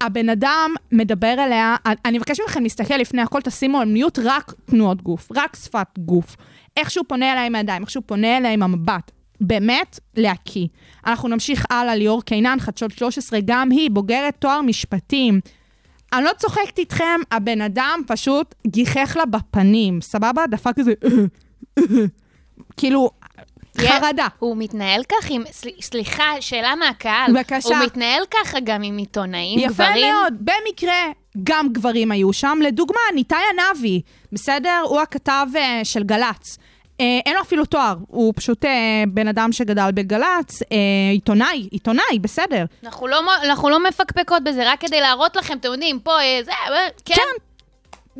הבן אדם מדבר אליה, אני מבקש מכם להסתכל לפני הכל, תשימו על מיוט רק תנועות גוף, רק שפת גוף. איך שהוא פונה אליי עם הידיים, איך שהוא פונה אליי עם המבט. באמת, להקיא. אנחנו נמשיך הלאה, ליאור קינן, חדשות 13, גם היא בוגרת תואר משפטים. אני לא צוחקת איתכם, הבן אדם פשוט גיחך לה בפנים, סבבה? דפק כזה, כאילו, חרדה. הוא מתנהל כך עם, סל- סליחה, שאלה מהקהל. בבקשה. הוא מתנהל ככה גם עם עיתונאים, יפה גברים? מאוד. במקרה, גם גברים היו שם. לדוגמה, ניתאי ענבי, בסדר? הוא הכתב אה, של גל"צ. אה, אין לו אפילו תואר, הוא פשוט אה, בן אדם שגדל בגל"צ, אה, עיתונאי, עיתונאי, בסדר. אנחנו לא, אנחנו לא מפקפקות בזה, רק כדי להראות לכם, אתם יודעים, פה, אה, זה, אה, כן, כן.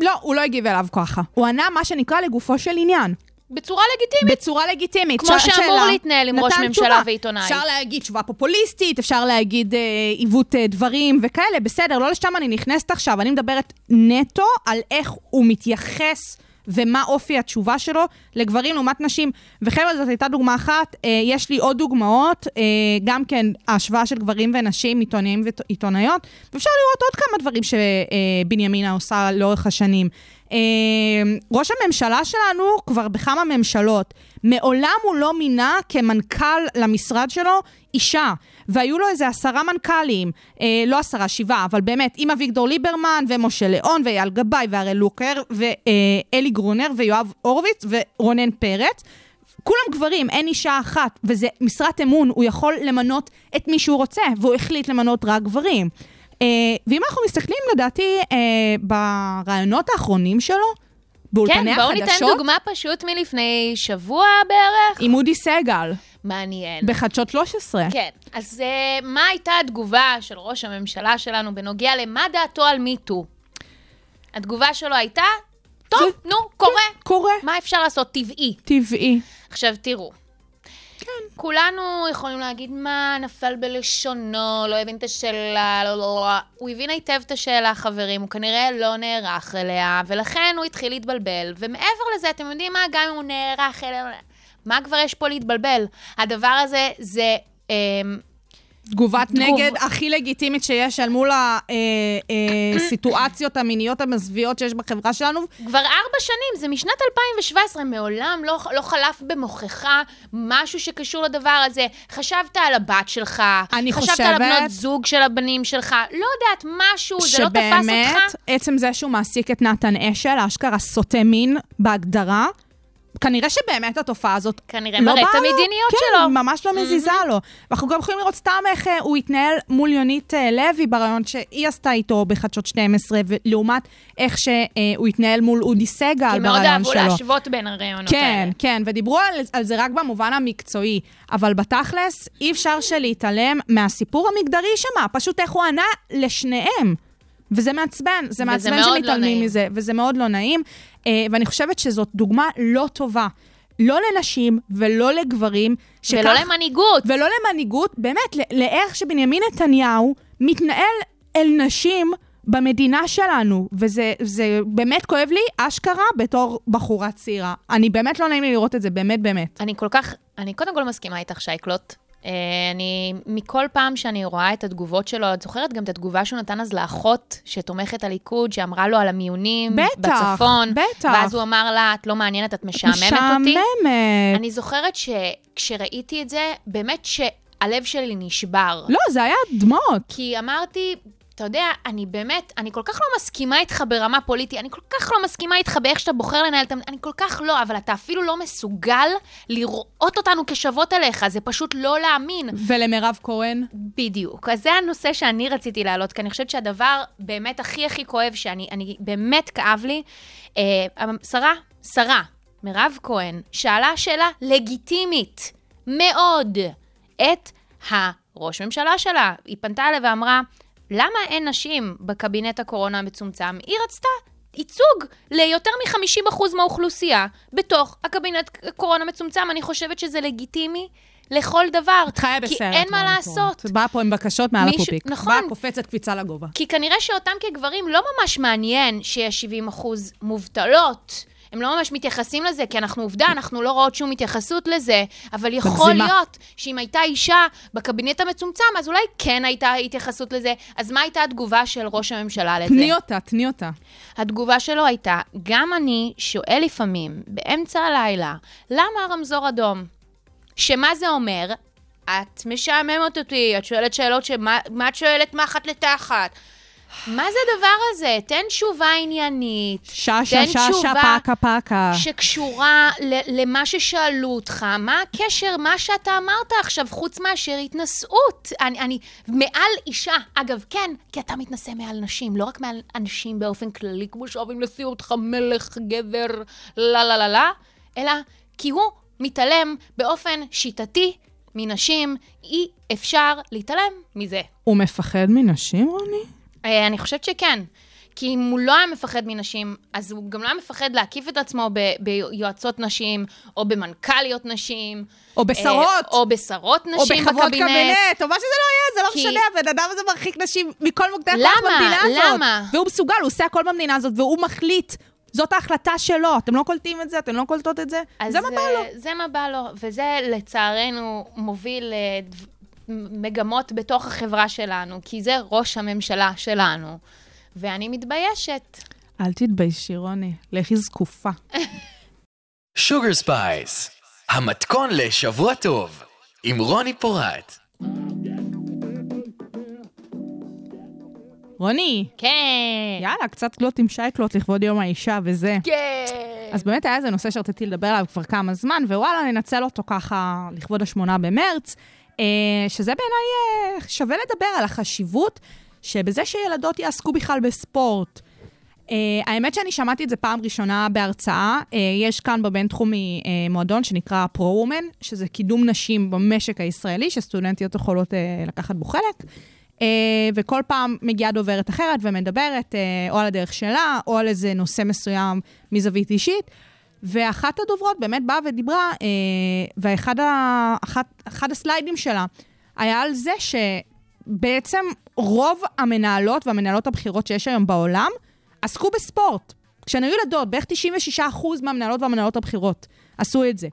לא, הוא לא הגיב אליו ככה. הוא ענה מה שנקרא לגופו של עניין. בצורה לגיטימית. בצורה לגיטימית. כמו שאמור שאלה, להתנהל עם ראש ממשלה תשובה. ועיתונאי. אפשר להגיד תשובה פופוליסטית, אפשר להגיד אה, עיוות אה, דברים וכאלה, בסדר, לא לשם אני נכנסת עכשיו, אני מדברת נטו על איך הוא מתייחס. ומה אופי התשובה שלו לגברים לעומת נשים. וחבר'ה, זאת הייתה דוגמה אחת. אה, יש לי עוד דוגמאות, אה, גם כן ההשוואה של גברים ונשים, עיתונאים ועיתונאיות, ואפשר לראות עוד כמה דברים שבנימינה עושה לאורך השנים. אה, ראש הממשלה שלנו כבר בכמה ממשלות. מעולם הוא לא מינה כמנכ"ל למשרד שלו אישה. והיו לו איזה עשרה מנכ"לים, אה, לא עשרה, שבעה, אבל באמת, עם אביגדור ליברמן ומשה ליאון ואייל גבאי והראל לוקר ואלי גרונר ויואב הורוביץ ורונן פרץ. כולם גברים, אין אישה אחת, וזה משרת אמון, הוא יכול למנות את מי שהוא רוצה, והוא החליט למנות רק גברים. אה, ואם אנחנו מסתכלים, לדעתי, אה, ברעיונות האחרונים שלו, באולפני כן, החדשות, בואו ניתן דוגמה פשוט מלפני שבוע בערך. עם אודי סגל, מעניין. בחדשות 13. כן, אז uh, מה הייתה התגובה של ראש הממשלה שלנו בנוגע למה דעתו על מיטו? התגובה שלו הייתה, טוב, זה- נו, קורה. קורה. מה אפשר לעשות? טבעי. טבעי. עכשיו, תראו. כן. כולנו יכולים להגיד, מה, נפל בלשונו, לא הבין את השאלה, לא, לא, לא. הוא הבין היטב את השאלה, חברים, הוא כנראה לא נערך אליה, ולכן הוא התחיל להתבלבל. ומעבר לזה, אתם יודעים מה? גם אם הוא נערך אליה, מה כבר יש פה להתבלבל? הדבר הזה זה... אמ, תגובת תגוב- נגד הכי לגיטימית שיש אל מול הסיטואציות המיניות המזוויעות שיש בחברה שלנו. כבר ארבע שנים, זה משנת 2017, מעולם לא, לא חלף במוחך משהו שקשור לדבר הזה. חשבת על הבת שלך, אני חשבת חושבת- על הבנות זוג של הבנים שלך, לא יודעת, משהו, זה לא תפס שבאמת, אותך? עצם זה שהוא מעסיק את נתן אשל, אשכרה סוטה מין בהגדרה, כנראה שבאמת התופעה הזאת כנראה לא מראה את באה לו. המדיניות כן, שלו. ממש לא מזיזה לו. ואנחנו גם יכולים לראות סתם איך אה, הוא התנהל מול יונית אה, לוי ברעיון שהיא עשתה איתו בחדשות 12, ולעומת איך שהוא התנהל מול אודי סגל כי מאוד ברעיון אהבו שלו. להשוות בין הרעיונות כן, האלה. כן, ודיברו על, על זה רק במובן המקצועי, אבל בתכלס, אי אפשר שלהתעלם מהסיפור המגדרי שמה, פשוט איך הוא ענה לשניהם. וזה מעצבן, זה מעצבן לא שמתעלמים נעים. מזה, וזה מאוד לא נעים, אה, ואני חושבת שזאת דוגמה לא טובה. לא לנשים ולא לגברים, שכך... ולא למנהיגות. ולא למנהיגות, באמת, לאיך שבנימין נתניהו מתנהל אל נשים במדינה שלנו, וזה זה באמת כואב לי, אשכרה, בתור בחורה צעירה. אני באמת לא נעים לי לראות את זה, באמת, באמת. אני כל כך, אני קודם כל מסכימה איתך, שייקלוט. אה, אני, מכל פעם שאני רואה את התגובות שלו, את זוכרת גם את התגובה שהוא נתן אז לאחות שתומכת הליכוד, שאמרה לו על המיונים בטח, בצפון. בטח. ואז הוא אמר לה, את לא מעניינת, את משעממת אותי. משעממת. אני זוכרת שכשראיתי את זה, באמת שהלב שלי נשבר. לא, זה היה דמעות. כי אמרתי, אתה יודע, אני באמת, אני כל כך לא מסכימה איתך ברמה פוליטית, אני כל כך לא מסכימה איתך באיך שאתה בוחר לנהל את המ... אני כל כך לא, אבל אתה אפילו לא מסוגל לראות אותנו כשוות אליך, זה פשוט לא להאמין. ולמירב כהן? בדיוק. אז זה הנושא שאני רציתי להעלות, כי אני חושבת שהדבר באמת הכי הכי כואב, שאני אני, באמת כאב לי, אה, שרה, שרה, מירב כהן, שאלה שאלה לגיטימית מאוד את הראש ממשלה שלה. היא פנתה אליה ואמרה, למה אין נשים בקבינט הקורונה המצומצם? היא רצתה ייצוג ליותר מ-50% מהאוכלוסייה בתוך הקבינט קורונה מצומצם. אני חושבת שזה לגיטימי לכל דבר. את חיה בסרט. כי אין מה לעשות. את באה פה עם בקשות מעל מישהו- הפופיק. נכון. באה קופצת קפיצה לגובה. כי כנראה שאותם כגברים לא ממש מעניין שיש 70 אחוז מובטלות. הם לא ממש מתייחסים לזה, כי אנחנו עובדה, אנחנו לא רואות שום התייחסות לזה, אבל יכול מגזימה. להיות שאם הייתה אישה בקבינט המצומצם, אז אולי כן הייתה התייחסות לזה. אז מה הייתה התגובה של ראש הממשלה לזה? תני אותה, תני אותה. התגובה שלו הייתה, גם אני שואל לפעמים, באמצע הלילה, למה הרמזור אדום? שמה זה אומר? את משעממת אותי, את שואלת שאלות שמה מה את שואלת מחט לתחת? מה זה הדבר הזה? תן תשובה עניינית. ששה, תן ששה, תשובה פקה, פקה. שקשורה ל- למה ששאלו אותך. מה הקשר, מה שאתה אמרת עכשיו, חוץ מאשר התנשאות? אני, אני, מעל אישה, אגב, כן, כי אתה מתנשא מעל נשים, לא רק מעל אנשים באופן כללי, כמו שאוהבים לשיא אותך מלך, גבר, לה לה לה לה, אלא כי הוא מתעלם באופן שיטתי מנשים, אי אפשר להתעלם מזה. הוא מפחד מנשים, רוני? אה, אני חושבת שכן. כי אם הוא לא היה מפחד מנשים, אז הוא גם לא היה מפחד להקיף את עצמו ב- ביועצות נשים, או במנכ"ליות נשים. או בשרות. אה, או בשרות או נשים בחברות בקבינט. קבינט, או מה שזה לא יהיה, זה לא כי- משנה, הבן אדם הזה מרחיק נשים מכל מוקדי הכוח למה? במדינה הזאת. למה? והוא מסוגל, הוא עושה הכל במדינה הזאת, והוא מחליט. זאת ההחלטה שלו. אתם לא קולטים את זה? אתם לא קולטות את זה? זה מה בא לו. אה, זה מה בא לו, וזה לצערנו מוביל למגמות בתוך החברה שלנו, כי זה ראש הממשלה שלנו. ואני מתביישת. אל תתביישי, רוני. לכי זקופה. Sugar Spice, המתכון לשבוע טוב, עם רוני פורט. רוני, כן. יאללה, קצת קלוט עם שייקלוט לכבוד יום האישה וזה. כן. אז באמת היה איזה נושא שרציתי לדבר עליו כבר כמה זמן, ווואלה, ננצל אותו ככה לכבוד השמונה במרץ, שזה בעיניי אה, שווה לדבר על החשיבות שבזה שילדות יעסקו בכלל בספורט. אה, האמת שאני שמעתי את זה פעם ראשונה בהרצאה. אה, יש כאן בבינתחומי אה, מועדון שנקרא פרו-וומן, שזה קידום נשים במשק הישראלי, שסטודנטיות יכולות אה, לקחת בו חלק. אה, וכל פעם מגיעה דוברת אחרת ומדברת אה, או על הדרך שלה, או על איזה נושא מסוים מזווית אישית. ואחת הדוברות באמת באה ודיברה, אה, ואחד ה, אחת, אחד הסליידים שלה היה על זה שבעצם רוב המנהלות והמנהלות הבכירות שיש היום בעולם עסקו בספורט. כשהן היו ילדות, בערך 96% מהמנהלות והמנהלות הבכירות עשו את זה.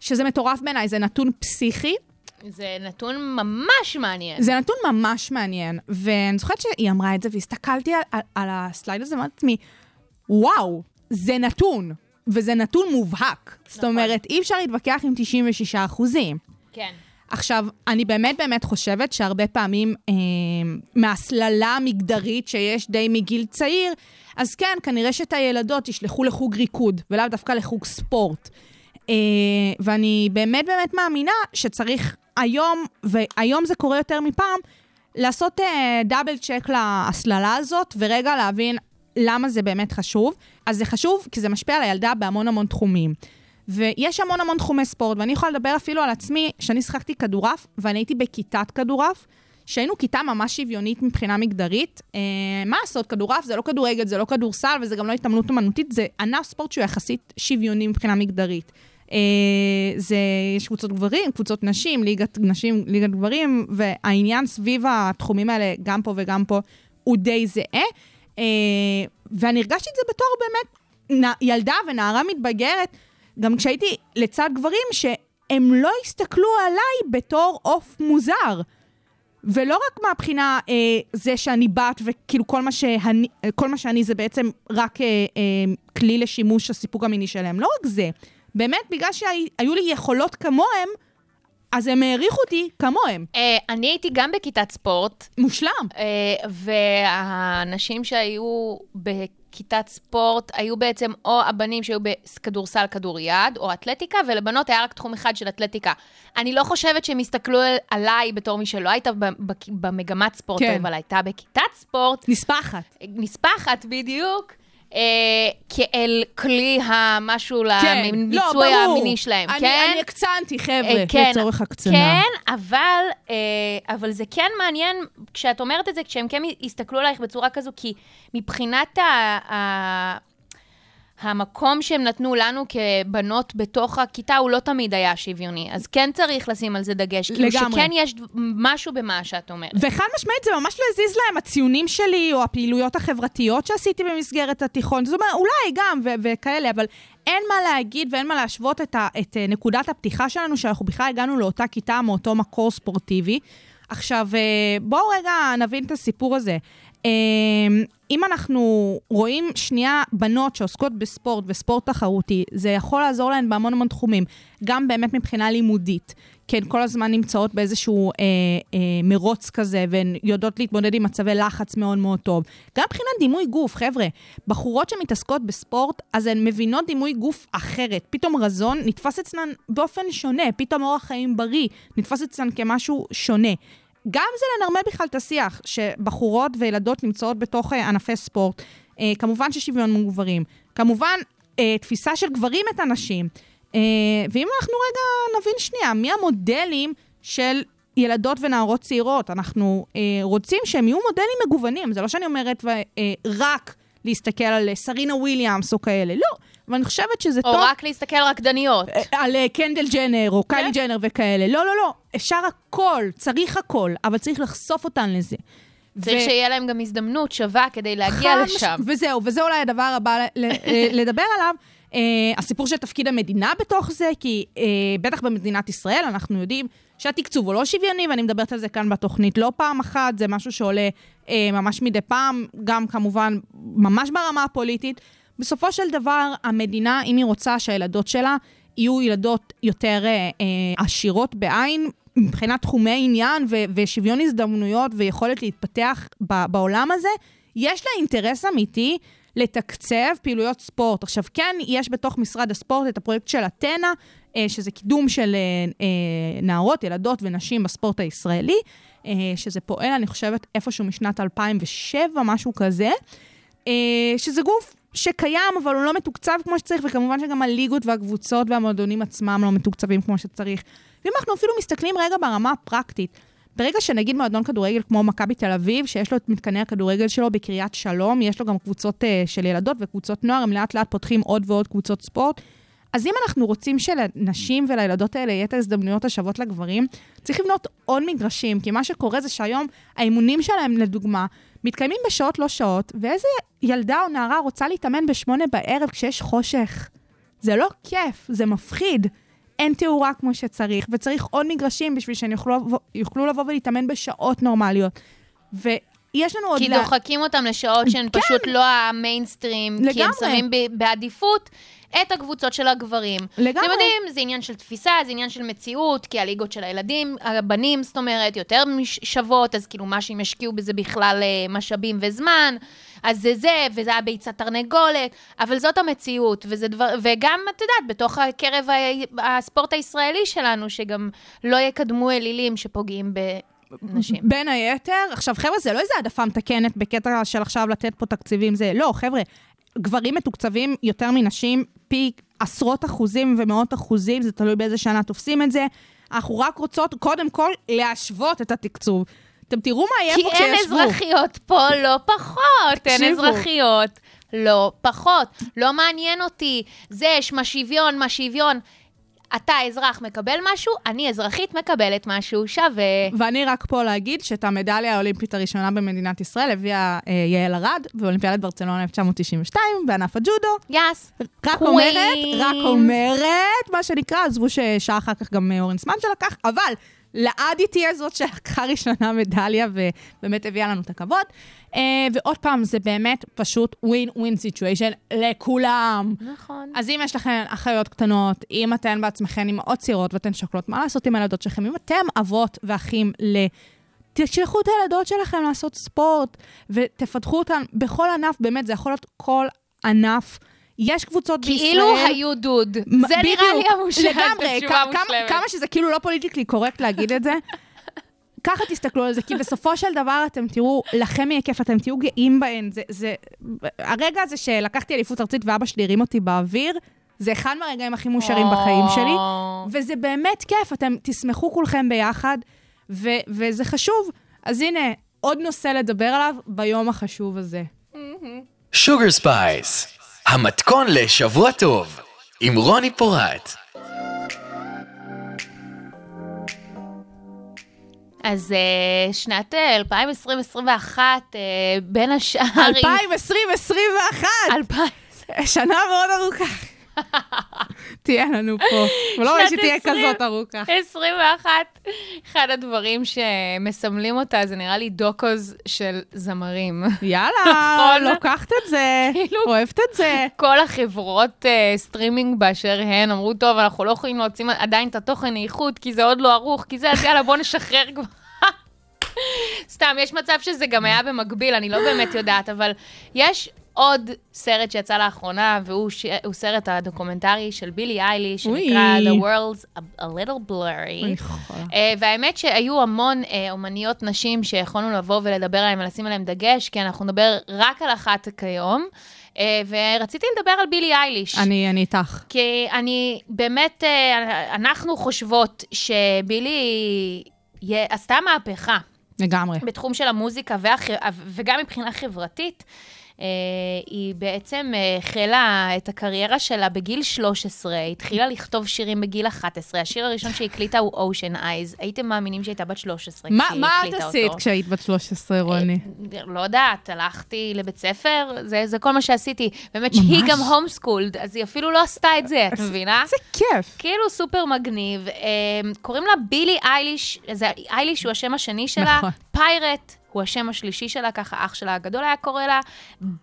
שזה מטורף בעיניי, זה נתון פסיכי, זה נתון ממש מעניין. זה נתון ממש מעניין, ואני זוכרת שהיא אמרה את זה, והסתכלתי על, על, על הסלייד הזה, ואמרתי לעצמי, וואו, זה נתון, וזה נתון מובהק. זאת נכון. אומרת, אי אפשר להתווכח עם 96 אחוזים. כן. עכשיו, אני באמת באמת חושבת שהרבה פעמים אה, מההסללה המגדרית שיש די מגיל צעיר, אז כן, כנראה שאת הילדות ישלחו לחוג ריקוד, ולאו דווקא לחוג ספורט. אה, ואני באמת באמת מאמינה שצריך היום, והיום זה קורה יותר מפעם, לעשות אה, דאבל צ'ק להסללה הזאת, ורגע להבין למה זה באמת חשוב. אז זה חשוב כי זה משפיע על הילדה בהמון המון תחומים. ויש המון המון תחומי ספורט, ואני יכולה לדבר אפילו על עצמי, שאני שיחקתי כדורעף, ואני הייתי בכיתת כדורעף, שהיינו כיתה ממש שוויונית מבחינה מגדרית. אה, מה לעשות, כדורעף זה לא כדורגל, זה לא כדורסל, וזה גם לא התעמלות אומנותית, זה ענף ספורט שהוא יחסית שוויוני מבחינה מגדרית. אה, זה, יש קבוצות גברים, קבוצות נשים, ליגת נשים, ליגת גברים, והעניין סביב התחומים האלה, גם פה וגם פה, הוא די זהה. אה, ואני הרגשתי את זה בתור באמת ילדה ונערה מתבגרת, גם כשהייתי לצד גברים, שהם לא הסתכלו עליי בתור עוף מוזר. ולא רק מהבחינה אה, זה שאני בת, וכאילו כל מה, שאני, כל מה שאני זה בעצם רק אה, אה, כלי לשימוש הסיפוק המיני שלהם. לא רק זה, באמת בגלל שהיו לי יכולות כמוהם, אז הם העריכו אותי כמוהם. אה, אני הייתי גם בכיתת ספורט, מושלם. אה, והאנשים שהיו בכיתת ספורט היו בעצם או הבנים שהיו בכדורסל, כדוריד, או אתלטיקה, ולבנות היה רק תחום אחד של אתלטיקה. אני לא חושבת שהם הסתכלו על- עליי בתור מי שלא הייתה במגמת ספורט, כן. אבל הייתה בכיתת ספורט, נספחת. נספחת בדיוק. אה, כאל כלי המשהו כן, למיצוי לא. המיני שלהם, אני, כן? אני הקצנתי, חבר'ה, אה, כן, לצורך הקצנה. כן, אבל, אה, אבל זה כן מעניין, כשאת אומרת את זה, כשהם כן יסתכלו עלייך בצורה כזו, כי מבחינת ה, ה, המקום שהם נתנו לנו כבנות בתוך הכיתה, הוא לא תמיד היה שוויוני. אז כן צריך לשים על זה דגש. כאילו לגמרי. שכן יש משהו במה שאת אומרת. וחד משמעית, זה ממש לא הזיז להם, הציונים שלי, או הפעילויות החברתיות שעשיתי במסגרת התיכון. זאת אומרת, אולי גם, וכאלה, אבל אין מה להגיד ואין מה להשוות את, ה- את אה, נקודת הפתיחה שלנו, שאנחנו בכלל הגענו לאותה כיתה מאותו מקור ספורטיבי. עכשיו, אה, בואו רגע נבין את הסיפור הזה. אה, אם אנחנו רואים שנייה בנות שעוסקות בספורט וספורט תחרותי, זה יכול לעזור להן בהמון המון תחומים, גם באמת מבחינה לימודית. כן, כל הזמן נמצאות באיזשהו אה, אה, מרוץ כזה, והן יודעות להתמודד עם מצבי לחץ מאוד מאוד טוב. גם מבחינת דימוי גוף, חבר'ה, בחורות שמתעסקות בספורט, אז הן מבינות דימוי גוף אחרת. פתאום רזון נתפס אצלן באופן שונה, פתאום אורח חיים בריא נתפס אצלן כמשהו שונה. גם זה לנרמל בכלל את השיח, שבחורות וילדות נמצאות בתוך אה, ענפי ספורט. אה, כמובן ששוויון מול גברים. כמובן, אה, תפיסה של גברים את הנשים. אה, ואם אנחנו רגע נבין שנייה, מי המודלים של ילדות ונערות צעירות? אנחנו אה, רוצים שהם יהיו מודלים מגוונים. זה לא שאני אומרת ו- אה, רק להסתכל על אה, סרינה וויליאמס או כאלה, לא. אבל אני חושבת שזה או טוב... רק להסתכל רקדניות. על אה, קנדל ג'נר או קיילי ג'נר וכאלה. לא, לא, לא. אפשר הכל, צריך הכל, אבל צריך לחשוף אותן לזה. צריך ו- שיהיה להם גם הזדמנות שווה כדי להגיע מש- לשם. וזהו, וזה אולי הדבר הבא אה, לדבר עליו. Uh, הסיפור של תפקיד המדינה בתוך זה, כי uh, בטח במדינת ישראל אנחנו יודעים שהתקצוב הוא לא שוויוני, ואני מדברת על זה כאן בתוכנית לא פעם אחת, זה משהו שעולה אה, ממש מדי פעם, גם כמובן ממש ברמה הפוליטית. בסופו של דבר, המדינה, אם היא רוצה שהילדות שלה יהיו ילדות יותר אה, אה, עשירות בעין, מבחינת תחומי עניין ו- ושוויון הזדמנויות ויכולת להתפתח ב- בעולם הזה, יש לה אינטרס אמיתי לתקצב פעילויות ספורט. עכשיו, כן, יש בתוך משרד הספורט את הפרויקט של אתנה, אה, שזה קידום של אה, אה, נערות, ילדות ונשים בספורט הישראלי, אה, שזה פועל, אני חושבת, איפשהו משנת 2007, משהו כזה, אה, שזה גוף שקיים, אבל הוא לא מתוקצב כמו שצריך, וכמובן שגם הליגות והקבוצות והמועדונים עצמם לא מתוקצבים כמו שצריך. ואם אנחנו אפילו מסתכלים רגע ברמה הפרקטית, ברגע שנגיד מועדון כדורגל כמו מכבי תל אביב, שיש לו את מתקני הכדורגל שלו בקריית שלום, יש לו גם קבוצות uh, של ילדות וקבוצות נוער, הם לאט לאט פותחים עוד ועוד קבוצות ספורט. אז אם אנחנו רוצים שלנשים ולילדות האלה יהיה את ההזדמנויות השוות לגברים, צריך לבנות עוד מגרשים, כי מה שקורה זה שהיום האימונים שלהם, לדוגמה, מתקיימים בשעות לא שעות, ואיזה ילדה או נערה רוצה להתאמן בשמונה בערב כשיש חושך? זה לא כיף, זה מפחיד. אין תאורה כמו שצריך, וצריך עוד מגרשים בשביל שהם יוכלו, יוכלו לבוא ולהתאמן בשעות נורמליות. ויש לנו עוד... כי דוחקים אותם לשעות שהן כן. פשוט לא המיינסטרים, כי הם לגמרי. שמים בעדיפות את הקבוצות של הגברים. לגמרי. אתם יודעים, זה עניין של תפיסה, זה עניין של מציאות, כי הליגות של הילדים, הבנים, זאת אומרת, יותר שוות, אז כאילו מה שהם ישקיעו בזה בכלל אה, משאבים וזמן, אז זה זה, וזה היה ביצת תרנגולת, אבל זאת המציאות, וזה דבר, וגם, את יודעת, בתוך הקרב ה- הספורט הישראלי שלנו, שגם לא יקדמו אלילים שפוגעים בנשים. בין היתר, עכשיו חבר'ה, זה לא איזה העדפה מתקנת בקטע של עכשיו לתת פה תקציבים, זה לא, חבר'ה, גברים מתוקצבים יותר מנשים פי עשרות אחוזים ומאות אחוזים, זה תלוי באיזה שנה תופסים את זה. אנחנו רק רוצות, קודם כל, להשוות את התקצוב. אתם תראו מה יהיה כי פה אין כשישבו. אזרחיות פה לא פחות, אין תקשיבו. אזרחיות לא פחות. לא מעניין אותי, זה, יש מה שוויון, מה שוויון. אתה אזרח מקבל משהו, אני אזרחית מקבלת משהו שווה. ואני רק פה להגיד שאת המדליה האולימפית הראשונה במדינת ישראל הביאה אה, יעל ארד באולימפיאדת ברצלונה 1992 בענף הג'ודו. יס. רק Queens. אומרת, רק אומרת, מה שנקרא, עזבו ששעה אחר כך גם אה, אורן סמן שלקח, אבל לעד תהיה זאת שלקחה ראשונה מדליה ובאמת הביאה לנו את הכבוד. אה, ועוד פעם, זה באמת פשוט ווין ווין סיטואשן לכולם. נכון. אז אם יש לכם אחיות קטנות, אם אתן בעצמכן אימהות צעירות ואתן שוקלות מה לעשות עם הילדות שלכם, אם אתם אבות ואחים ל... תשלחו את הילדות שלכם לעשות ספורט ותפתחו אותן בכל ענף, באמת, זה יכול להיות כל ענף. יש קבוצות בישראל... כאילו היו דוד. מ- זה נראה לי בדיוק, המושלם, לגמרי, כמה-. כמה שזה כאילו לא פוליטיקלי קורקט להגיד את זה, ככה תסתכלו על זה, כי בסופו של דבר אתם תראו, לכם יהיה כיף, אתם תהיו גאים בהן. זה, זה, הרגע הזה שלקחתי אליפות ארצית ואבא שלי הרים אותי באוויר, זה אחד מהרגעים הכי מאושרים בחיים שלי, וזה באמת כיף, אתם תשמחו כולכם ביחד, ו, וזה חשוב. אז הנה, עוד נושא לדבר עליו ביום החשוב הזה. Sugar Spice, המתכון לשבוע טוב, עם רוני פורט. אז אה, שנת אה, 2020-2021, אה, בין השאר... היא- 2020-2021! 2000. שנה מאוד ארוכה. תהיה לנו פה. ולא רואה שתהיה 20. כזאת ארוכה. 21, אחד הדברים שמסמלים אותה זה נראה לי docus של זמרים. יאללה, נכון. לוקחת את זה, כאילו- אוהבת את זה. כל החברות אה, סטרימינג באשר הן אמרו, טוב, אנחנו לא יכולים להוציא עדיין את התוכן איכות, כי זה עוד לא ערוך, כי זה, אז יאללה, בוא נשחרר כבר. סתם, יש מצב שזה גם היה במקביל, אני לא באמת יודעת, אבל יש עוד סרט שיצא לאחרונה, והוא ש... סרט הדוקומנטרי של בילי איילי, שנקרא אוי. The World's a, a Little Blurry. Uh, והאמת שהיו המון uh, אומניות נשים שיכולנו לבוא ולדבר עליהן ולשים עליהן דגש, כי אנחנו נדבר רק על אחת כיום. Uh, ורציתי לדבר על בילי אייליש. אני אני איתך. כי אני באמת, אה, אנחנו חושבות שבילי יה- עשתה מהפכה לגמרי. בתחום של המוזיקה והח... וגם מבחינה חברתית. אה, היא בעצם אה, החלה את הקריירה שלה בגיל 13, התחילה לכתוב שירים בגיל 11. השיר הראשון שהיא הקליטה הוא Ocean Eyes. הייתם מאמינים שהייתה בת 13 מה כשהיא מה את הקליטה עשית אותו. כשהיית בת 13, רוני? אה, לא יודעת, הלכתי לבית ספר, זה, זה כל מה שעשיתי. באמת שהיא גם הום סקולד, אז היא אפילו לא עשתה את זה, את מבינה? איזה כיף. כאילו סופר מגניב. קוראים לה בילי אייליש, זה, אייליש הוא השם השני שלה, נכון. פיירט הוא השם השלישי שלה, ככה אח שלה הגדול היה קורא לה,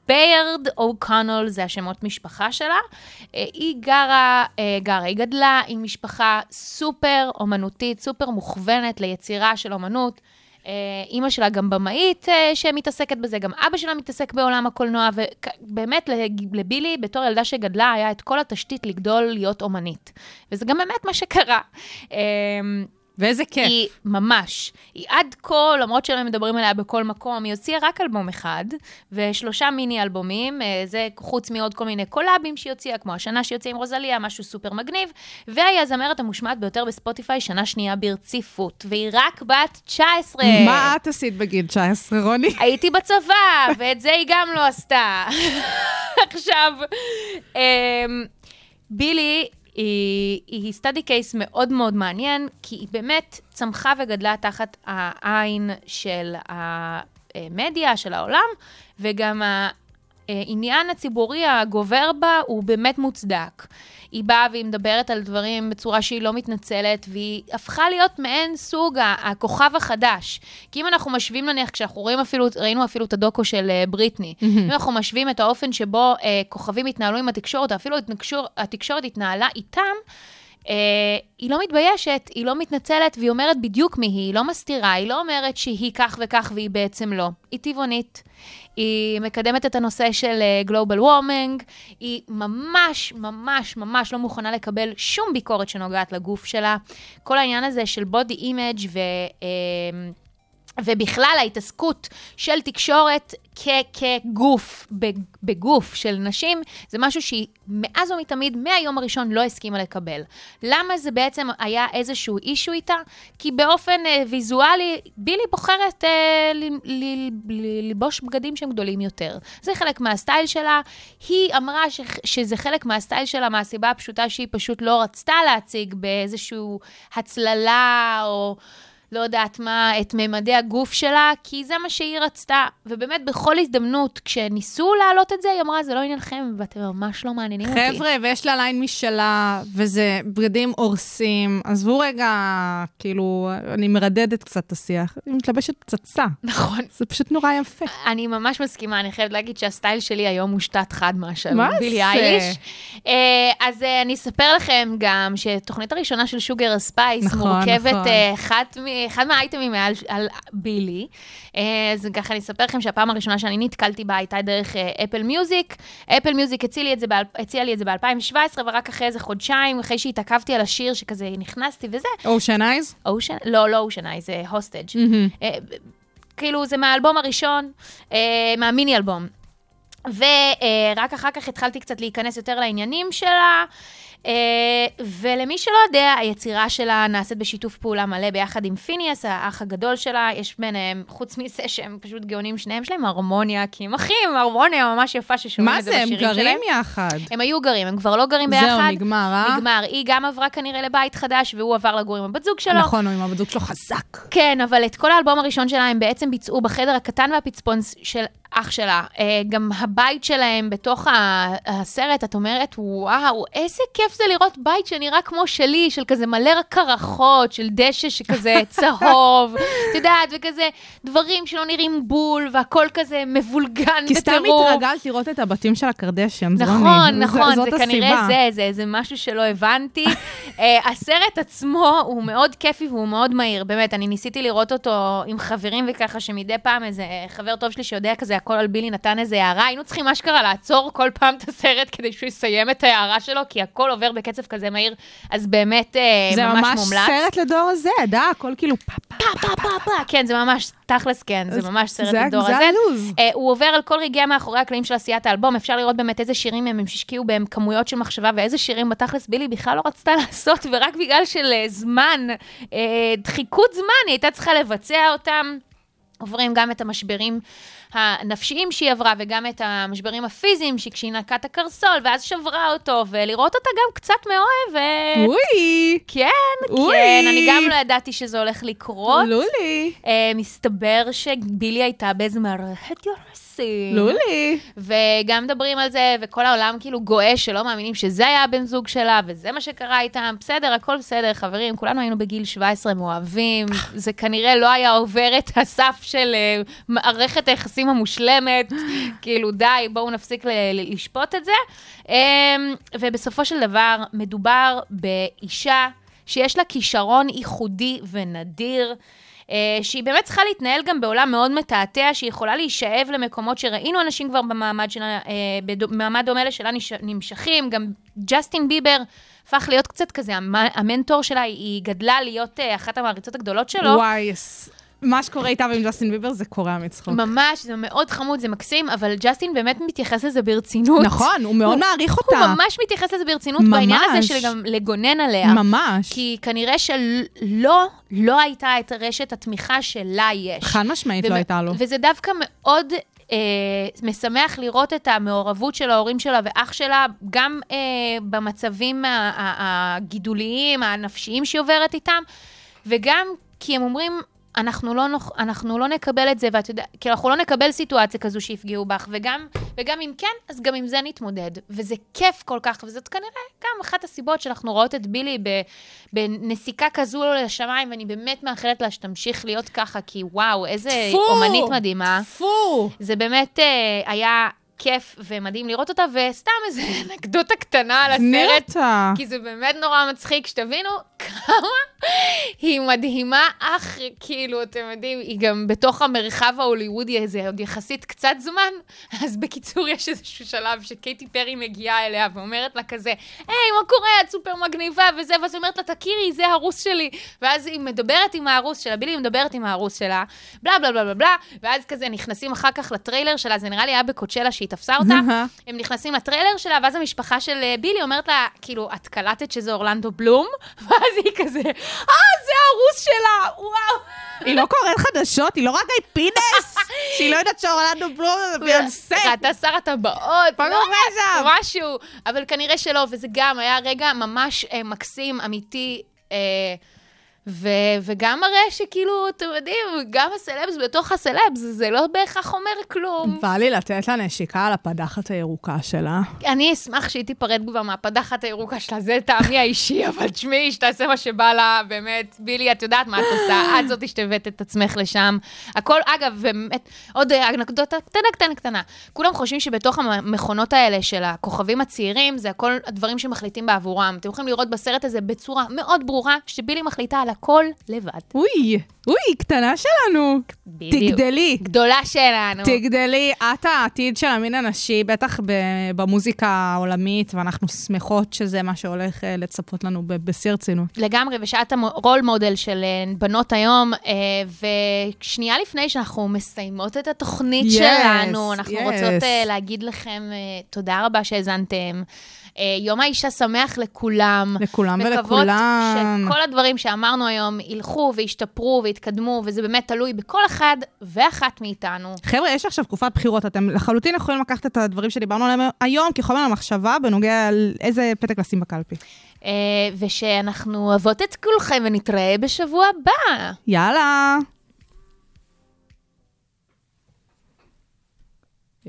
ביירד אוקונול זה השמות משפחה שלה. אה, היא גרה, אה, גרה, היא גדלה עם משפחה סופר אומנותית, סופר מוכוונת ליצירה של אומנות. אה, אימא שלה גם במאית שמתעסקת בזה, גם אבא שלה מתעסק בעולם הקולנוע, ובאמת לבילי, בתור ילדה שגדלה, היה את כל התשתית לגדול להיות אומנית. וזה גם באמת מה שקרה. ואיזה כיף. היא ממש, היא עד כה, למרות שלא מדברים עליה בכל מקום, היא הוציאה רק אלבום אחד, ושלושה מיני אלבומים, אה, זה חוץ מעוד כל מיני קולאבים שהיא הוציאה, כמו השנה שהיא הוציאה עם רוזליה, משהו סופר מגניב, והיא הזמרת המושמעת ביותר בספוטיפיי שנה שנייה ברציפות, והיא רק בת 19. מה את עשית בגיל 19, רוני? הייתי בצבא, ואת זה היא גם לא עשתה. עכשיו, אמ, בילי היא, היא סטאדי קייס מאוד מאוד מעניין, כי היא באמת צמחה וגדלה תחת העין של המדיה, של העולם, וגם העניין הציבורי הגובר בה הוא באמת מוצדק. היא באה והיא מדברת על דברים בצורה שהיא לא מתנצלת, והיא הפכה להיות מעין סוג הכוכב החדש. כי אם אנחנו משווים נניח, כשאנחנו רואים אפילו, ראינו אפילו את הדוקו של uh, בריטני, אם אנחנו משווים את האופן שבו uh, כוכבים התנהלו עם התקשורת, או אפילו התקשור, התקשורת התנהלה איתם, היא לא מתביישת, היא לא מתנצלת, והיא אומרת בדיוק מי היא, היא לא מסתירה, היא לא אומרת שהיא כך וכך והיא בעצם לא. היא טבעונית, היא מקדמת את הנושא של uh, Global Warming, היא ממש, ממש, ממש לא מוכנה לקבל שום ביקורת שנוגעת לגוף שלה. כל העניין הזה של body image ו... Uh, ובכלל ההתעסקות של תקשורת כגוף, בגוף של נשים, זה משהו שהיא מאז ומתמיד, מהיום הראשון, לא הסכימה לקבל. למה זה בעצם היה איזשהו אישו איתה? כי באופן אה, ויזואלי, בילי בוחרת אה, ל- ל- ל- ללבוש בגדים שהם גדולים יותר. זה חלק מהסטייל שלה. היא אמרה ש- שזה חלק מהסטייל שלה מהסיבה הפשוטה שהיא פשוט לא רצתה להציג באיזושהי הצללה או... לא יודעת מה, את ממדי הגוף שלה, כי זה מה שהיא רצתה. ובאמת, בכל הזדמנות, כשניסו להעלות את זה, היא אמרה, זה לא עניינכם, ואתם ממש לא מעניינים אותי. חבר'ה, ויש לה ליין משלה, וזה בגדים הורסים. עזבו רגע, כאילו, אני מרדדת קצת את השיח. היא מתלבשת פצצה. נכון. זה פשוט נורא יפה. אני ממש מסכימה, אני חייבת להגיד שהסטייל שלי היום מושתת חד מהשל מה בילי זה? אייליש. אה, אז אה, אני אספר לכם גם שהתוכנית הראשונה של Sugar Spice נכון, מורכבת נכון. אה, אחת מ- אחד מהאייטמים על, על בילי. אה, אז ככה אני אספר לכם שהפעם הראשונה שאני נתקלתי בה הייתה דרך Apple Music. Apple Music הציע לי את זה באל- הציע לי את זה ב-2017, ורק אחרי איזה חודשיים, אחרי שהתעכבתי על השיר, שכזה נכנסתי וזה, Ocean Eyes? לא, לא אושן אי, זה hostage. אה, כאילו, זה מהאלבום הראשון, אה, מהמיני אלבום. ורק אחר כך התחלתי קצת להיכנס יותר לעניינים שלה. אה, ולמי שלא יודע, היצירה שלה נעשית בשיתוף פעולה מלא ביחד עם פיניאס, האח הגדול שלה. יש ביניהם, חוץ מזה שהם פשוט גאונים שניהם, יש להם הרמוניה, כי הם אחים, הרמוניה ממש יפה ששומעים מה את זה זה, הם בשירים שלהם. גרים יחד. הם היו גרים, הם כבר לא גרים ביחד. זהו, נגמר, אה? נגמר. היא גם עברה כנראה לבית חדש, והוא עבר לגור עם הבת זוג שלו. נכון, הוא עם הבת זוג שלו חזק. כן, אבל את כל האלבום הראשון שלה הם בעצם ביצעו בחדר הקטן והפצפון של אח שלה. אה, גם הבית שלהם בתוך הסרט, את אומרת, וואו, איזה כיף זה לראות בית שנראה כמו שלי, של כזה מלא קרחות, של דשא שכזה צהוב, את יודעת, וכזה דברים שלא נראים בול, והכל כזה מבולגן כי סתם בטירוף. התרגלת לראות את הבתים של הקרדשיאנס, רוני. נכון, זה- נכון, זאת זה כנראה. זה, זה, זה משהו שלא הבנתי. uh, הסרט עצמו הוא מאוד כיפי והוא מאוד מהיר, באמת, אני ניסיתי לראות אותו עם חברים וככה, שמדי פעם איזה חבר טוב שלי שיודע כזה הכל על בילי נתן איזה הערה, היינו צריכים אשכרה לעצור כל פעם את הסרט כדי שהוא יסיים את ההערה שלו, כי הכל עובר בקצב כזה מהיר, אז באמת זה ממש ממש מומלץ. סרט לדור הזה, דה, הכל כאילו פה פה. פה, פה, פה, כן, זה ממש, תכלס כן, זה ממש סרט זה- לדור זה הזה. הלוז. אה, הוא עובר על כל רגעי מאחורי הקלעים של עשיית האלבום, אפשר לראות באמת איזה שירים הם השקיעו בהם כמויות של מחשבה, ואיזה שירים בתכלס בילי בכלל לא רצתה לעשות, ורק בגלל של אה, זמן, אה, דחיקות זמן, היא הייתה צריכה לבצע אותם. עוברים גם את המשברים הנפשיים שהיא עברה וגם את המשברים הפיזיים, שכשהיא נקעה את הקרסול ואז שברה אותו, ולראות אותה גם קצת מאוהב. ו- אוי, כן, אוי. כן, אני גם לא ידעתי שזה הולך לקרות. לולי, אה, מסתבר שבילי הייתה באיזה מערכת יחסים. לולי. וגם מדברים על זה, וכל העולם כאילו גועש שלא מאמינים שזה היה הבן זוג שלה, וזה מה שקרה איתם. בסדר, הכל בסדר, חברים, כולנו היינו בגיל 17 מאוהבים. זה כנראה לא היה עובר את הסף של אה, מערכת היחסים המושלמת. כאילו, די, בואו נפסיק ל- לשפוט את זה. אמ, ובסופו של דבר, מדובר באישה שיש לה כישרון ייחודי ונדיר. אה, שהיא באמת צריכה להתנהל גם בעולם מאוד מתעתע, שהיא יכולה להישאב למקומות שראינו אנשים כבר במעמד, שלה, אה, במעמד דומה לשלה נש- נמשכים, גם ג'סטין ביבר הפך להיות קצת כזה המ- המנטור שלה, היא גדלה להיות אה, אחת המעריצות הגדולות שלו. וואי, מה שקורה איתה ועם ג'סטין ביבר זה קורע מצחוק. ממש, זה מאוד חמוד, זה מקסים, אבל ג'סטין באמת מתייחס לזה ברצינות. נכון, הוא מאוד מעריך הוא אותה. ממש מתייחס לזה ברצינות ממש. בעניין הזה של גם לגונן עליה. ממש. כי כנראה שלא, לא הייתה את רשת התמיכה שלה יש. חד משמעית לא ומ- הייתה לו. וזה דווקא מאוד אה, משמח לראות את המעורבות של ההורים שלה ואח שלה, גם אה, במצבים הגידוליים, הנפשיים שהיא עוברת איתם, וגם כי הם אומרים, אנחנו לא, נוח, אנחנו לא נקבל את זה, ואת יודעת, כי אנחנו לא נקבל סיטואציה כזו שיפגעו בך, וגם, וגם אם כן, אז גם עם זה נתמודד. וזה כיף כל כך, וזאת כנראה גם אחת הסיבות שאנחנו רואות את בילי בנסיקה כזו לשמיים, ואני באמת מאחלת לה שתמשיך להיות ככה, כי וואו, איזה טפו! אומנית מדהימה. פו! זה באמת אה, היה כיף ומדהים לראות אותה, וסתם איזה אנקדוטה קטנה על הסרט. אותה. כי זה באמת נורא מצחיק, שתבינו כמה היא מדהימה, אך כאילו, אתם יודעים, היא גם בתוך המרחב ההוליוודי, זה עוד יחסית קצת זמן. אז בקיצור, יש איזשהו שלב שקייטי פרי מגיעה אליה ואומרת לה כזה, היי, מה קורה? את סופר מגניבה וזה, ואז היא אומרת לה, תכירי, זה הרוס שלי. ואז היא מדברת עם הרוס שלה, בילי מדברת עם הרוס שלה, בלה בלה בלה בלה בלה, ואז כזה נכנסים אחר כך לטריילר שלה, זה נראה לי היה בקוצ'לה שהיא תפסה אותה. הם נכנסים לטריילר שלה, ואז המשפחה של אה, בילי אומרת לה, כאילו, את קלטת שזה אורלנדו בלום? ואז היא כזה, אה, זה הרוס שלה, וואו. היא לא קוראת חדשות, היא לא רק גיא פינס, שהיא לא יודעת שאורלנדו בלום זה ביונסה. ראתה שר הטבעות, לא משהו. אבל כנראה שלא, וזה גם היה רגע ממש אה, מקסים, אמיתי. ו- וגם מראה שכאילו, אתם יודעים, גם הסלבס בתוך הסלבס, זה לא בהכרח אומר כלום. בא לי לתת לה נשיקה על הפדחת הירוקה שלה. אני אשמח שהיא תיפרד כבר מהפדחת הירוקה שלה, זה טעמי האישי, אבל תשמעי, שתעשה מה שבא לה, באמת. בילי, את יודעת מה את עושה, את זאתי שתבאת את עצמך לשם. הכל, אגב, באמת, עוד אה, אנקדוטה קטנה, קטנה, קטנה. כולם חושבים שבתוך המכונות האלה של הכוכבים הצעירים, זה הכל הדברים שמחליטים בעבורם. אתם יכולים לראות בסרט הזה בצורה מאוד ברורה, שבילי מחליטה על הכל לבד. אוי, אוי, קטנה שלנו. בדיוק. תגדלי. גדולה שלנו. תגדלי, את העתיד של המין הנשי, בטח במוזיקה העולמית, ואנחנו שמחות שזה מה שהולך אה, לצפות לנו בשיא הרצינות. לגמרי, ושאת הרול מודל של אה, בנות היום, אה, ושנייה לפני שאנחנו מסיימות את התוכנית Yes, שלנו, אנחנו yes. רוצות להגיד לכם תודה רבה שהאזנתם. אה, יום האישה שמח לכולם. לכולם מקוות ולכולם. שכל הדברים שאמרנו היום ילכו וישתפרו ויתקדמו, וזה באמת תלוי בכל אחד ואחת מאיתנו. חבר'ה, יש עכשיו תקופת בחירות, אתם לחלוטין יכולים לקחת את הדברים שדיברנו עליהם היום כחומר למחשבה בנוגע לאיזה פתק לשים בקלפי. אה, ושאנחנו אוהבות את כולכם ונתראה בשבוע הבא. יאללה.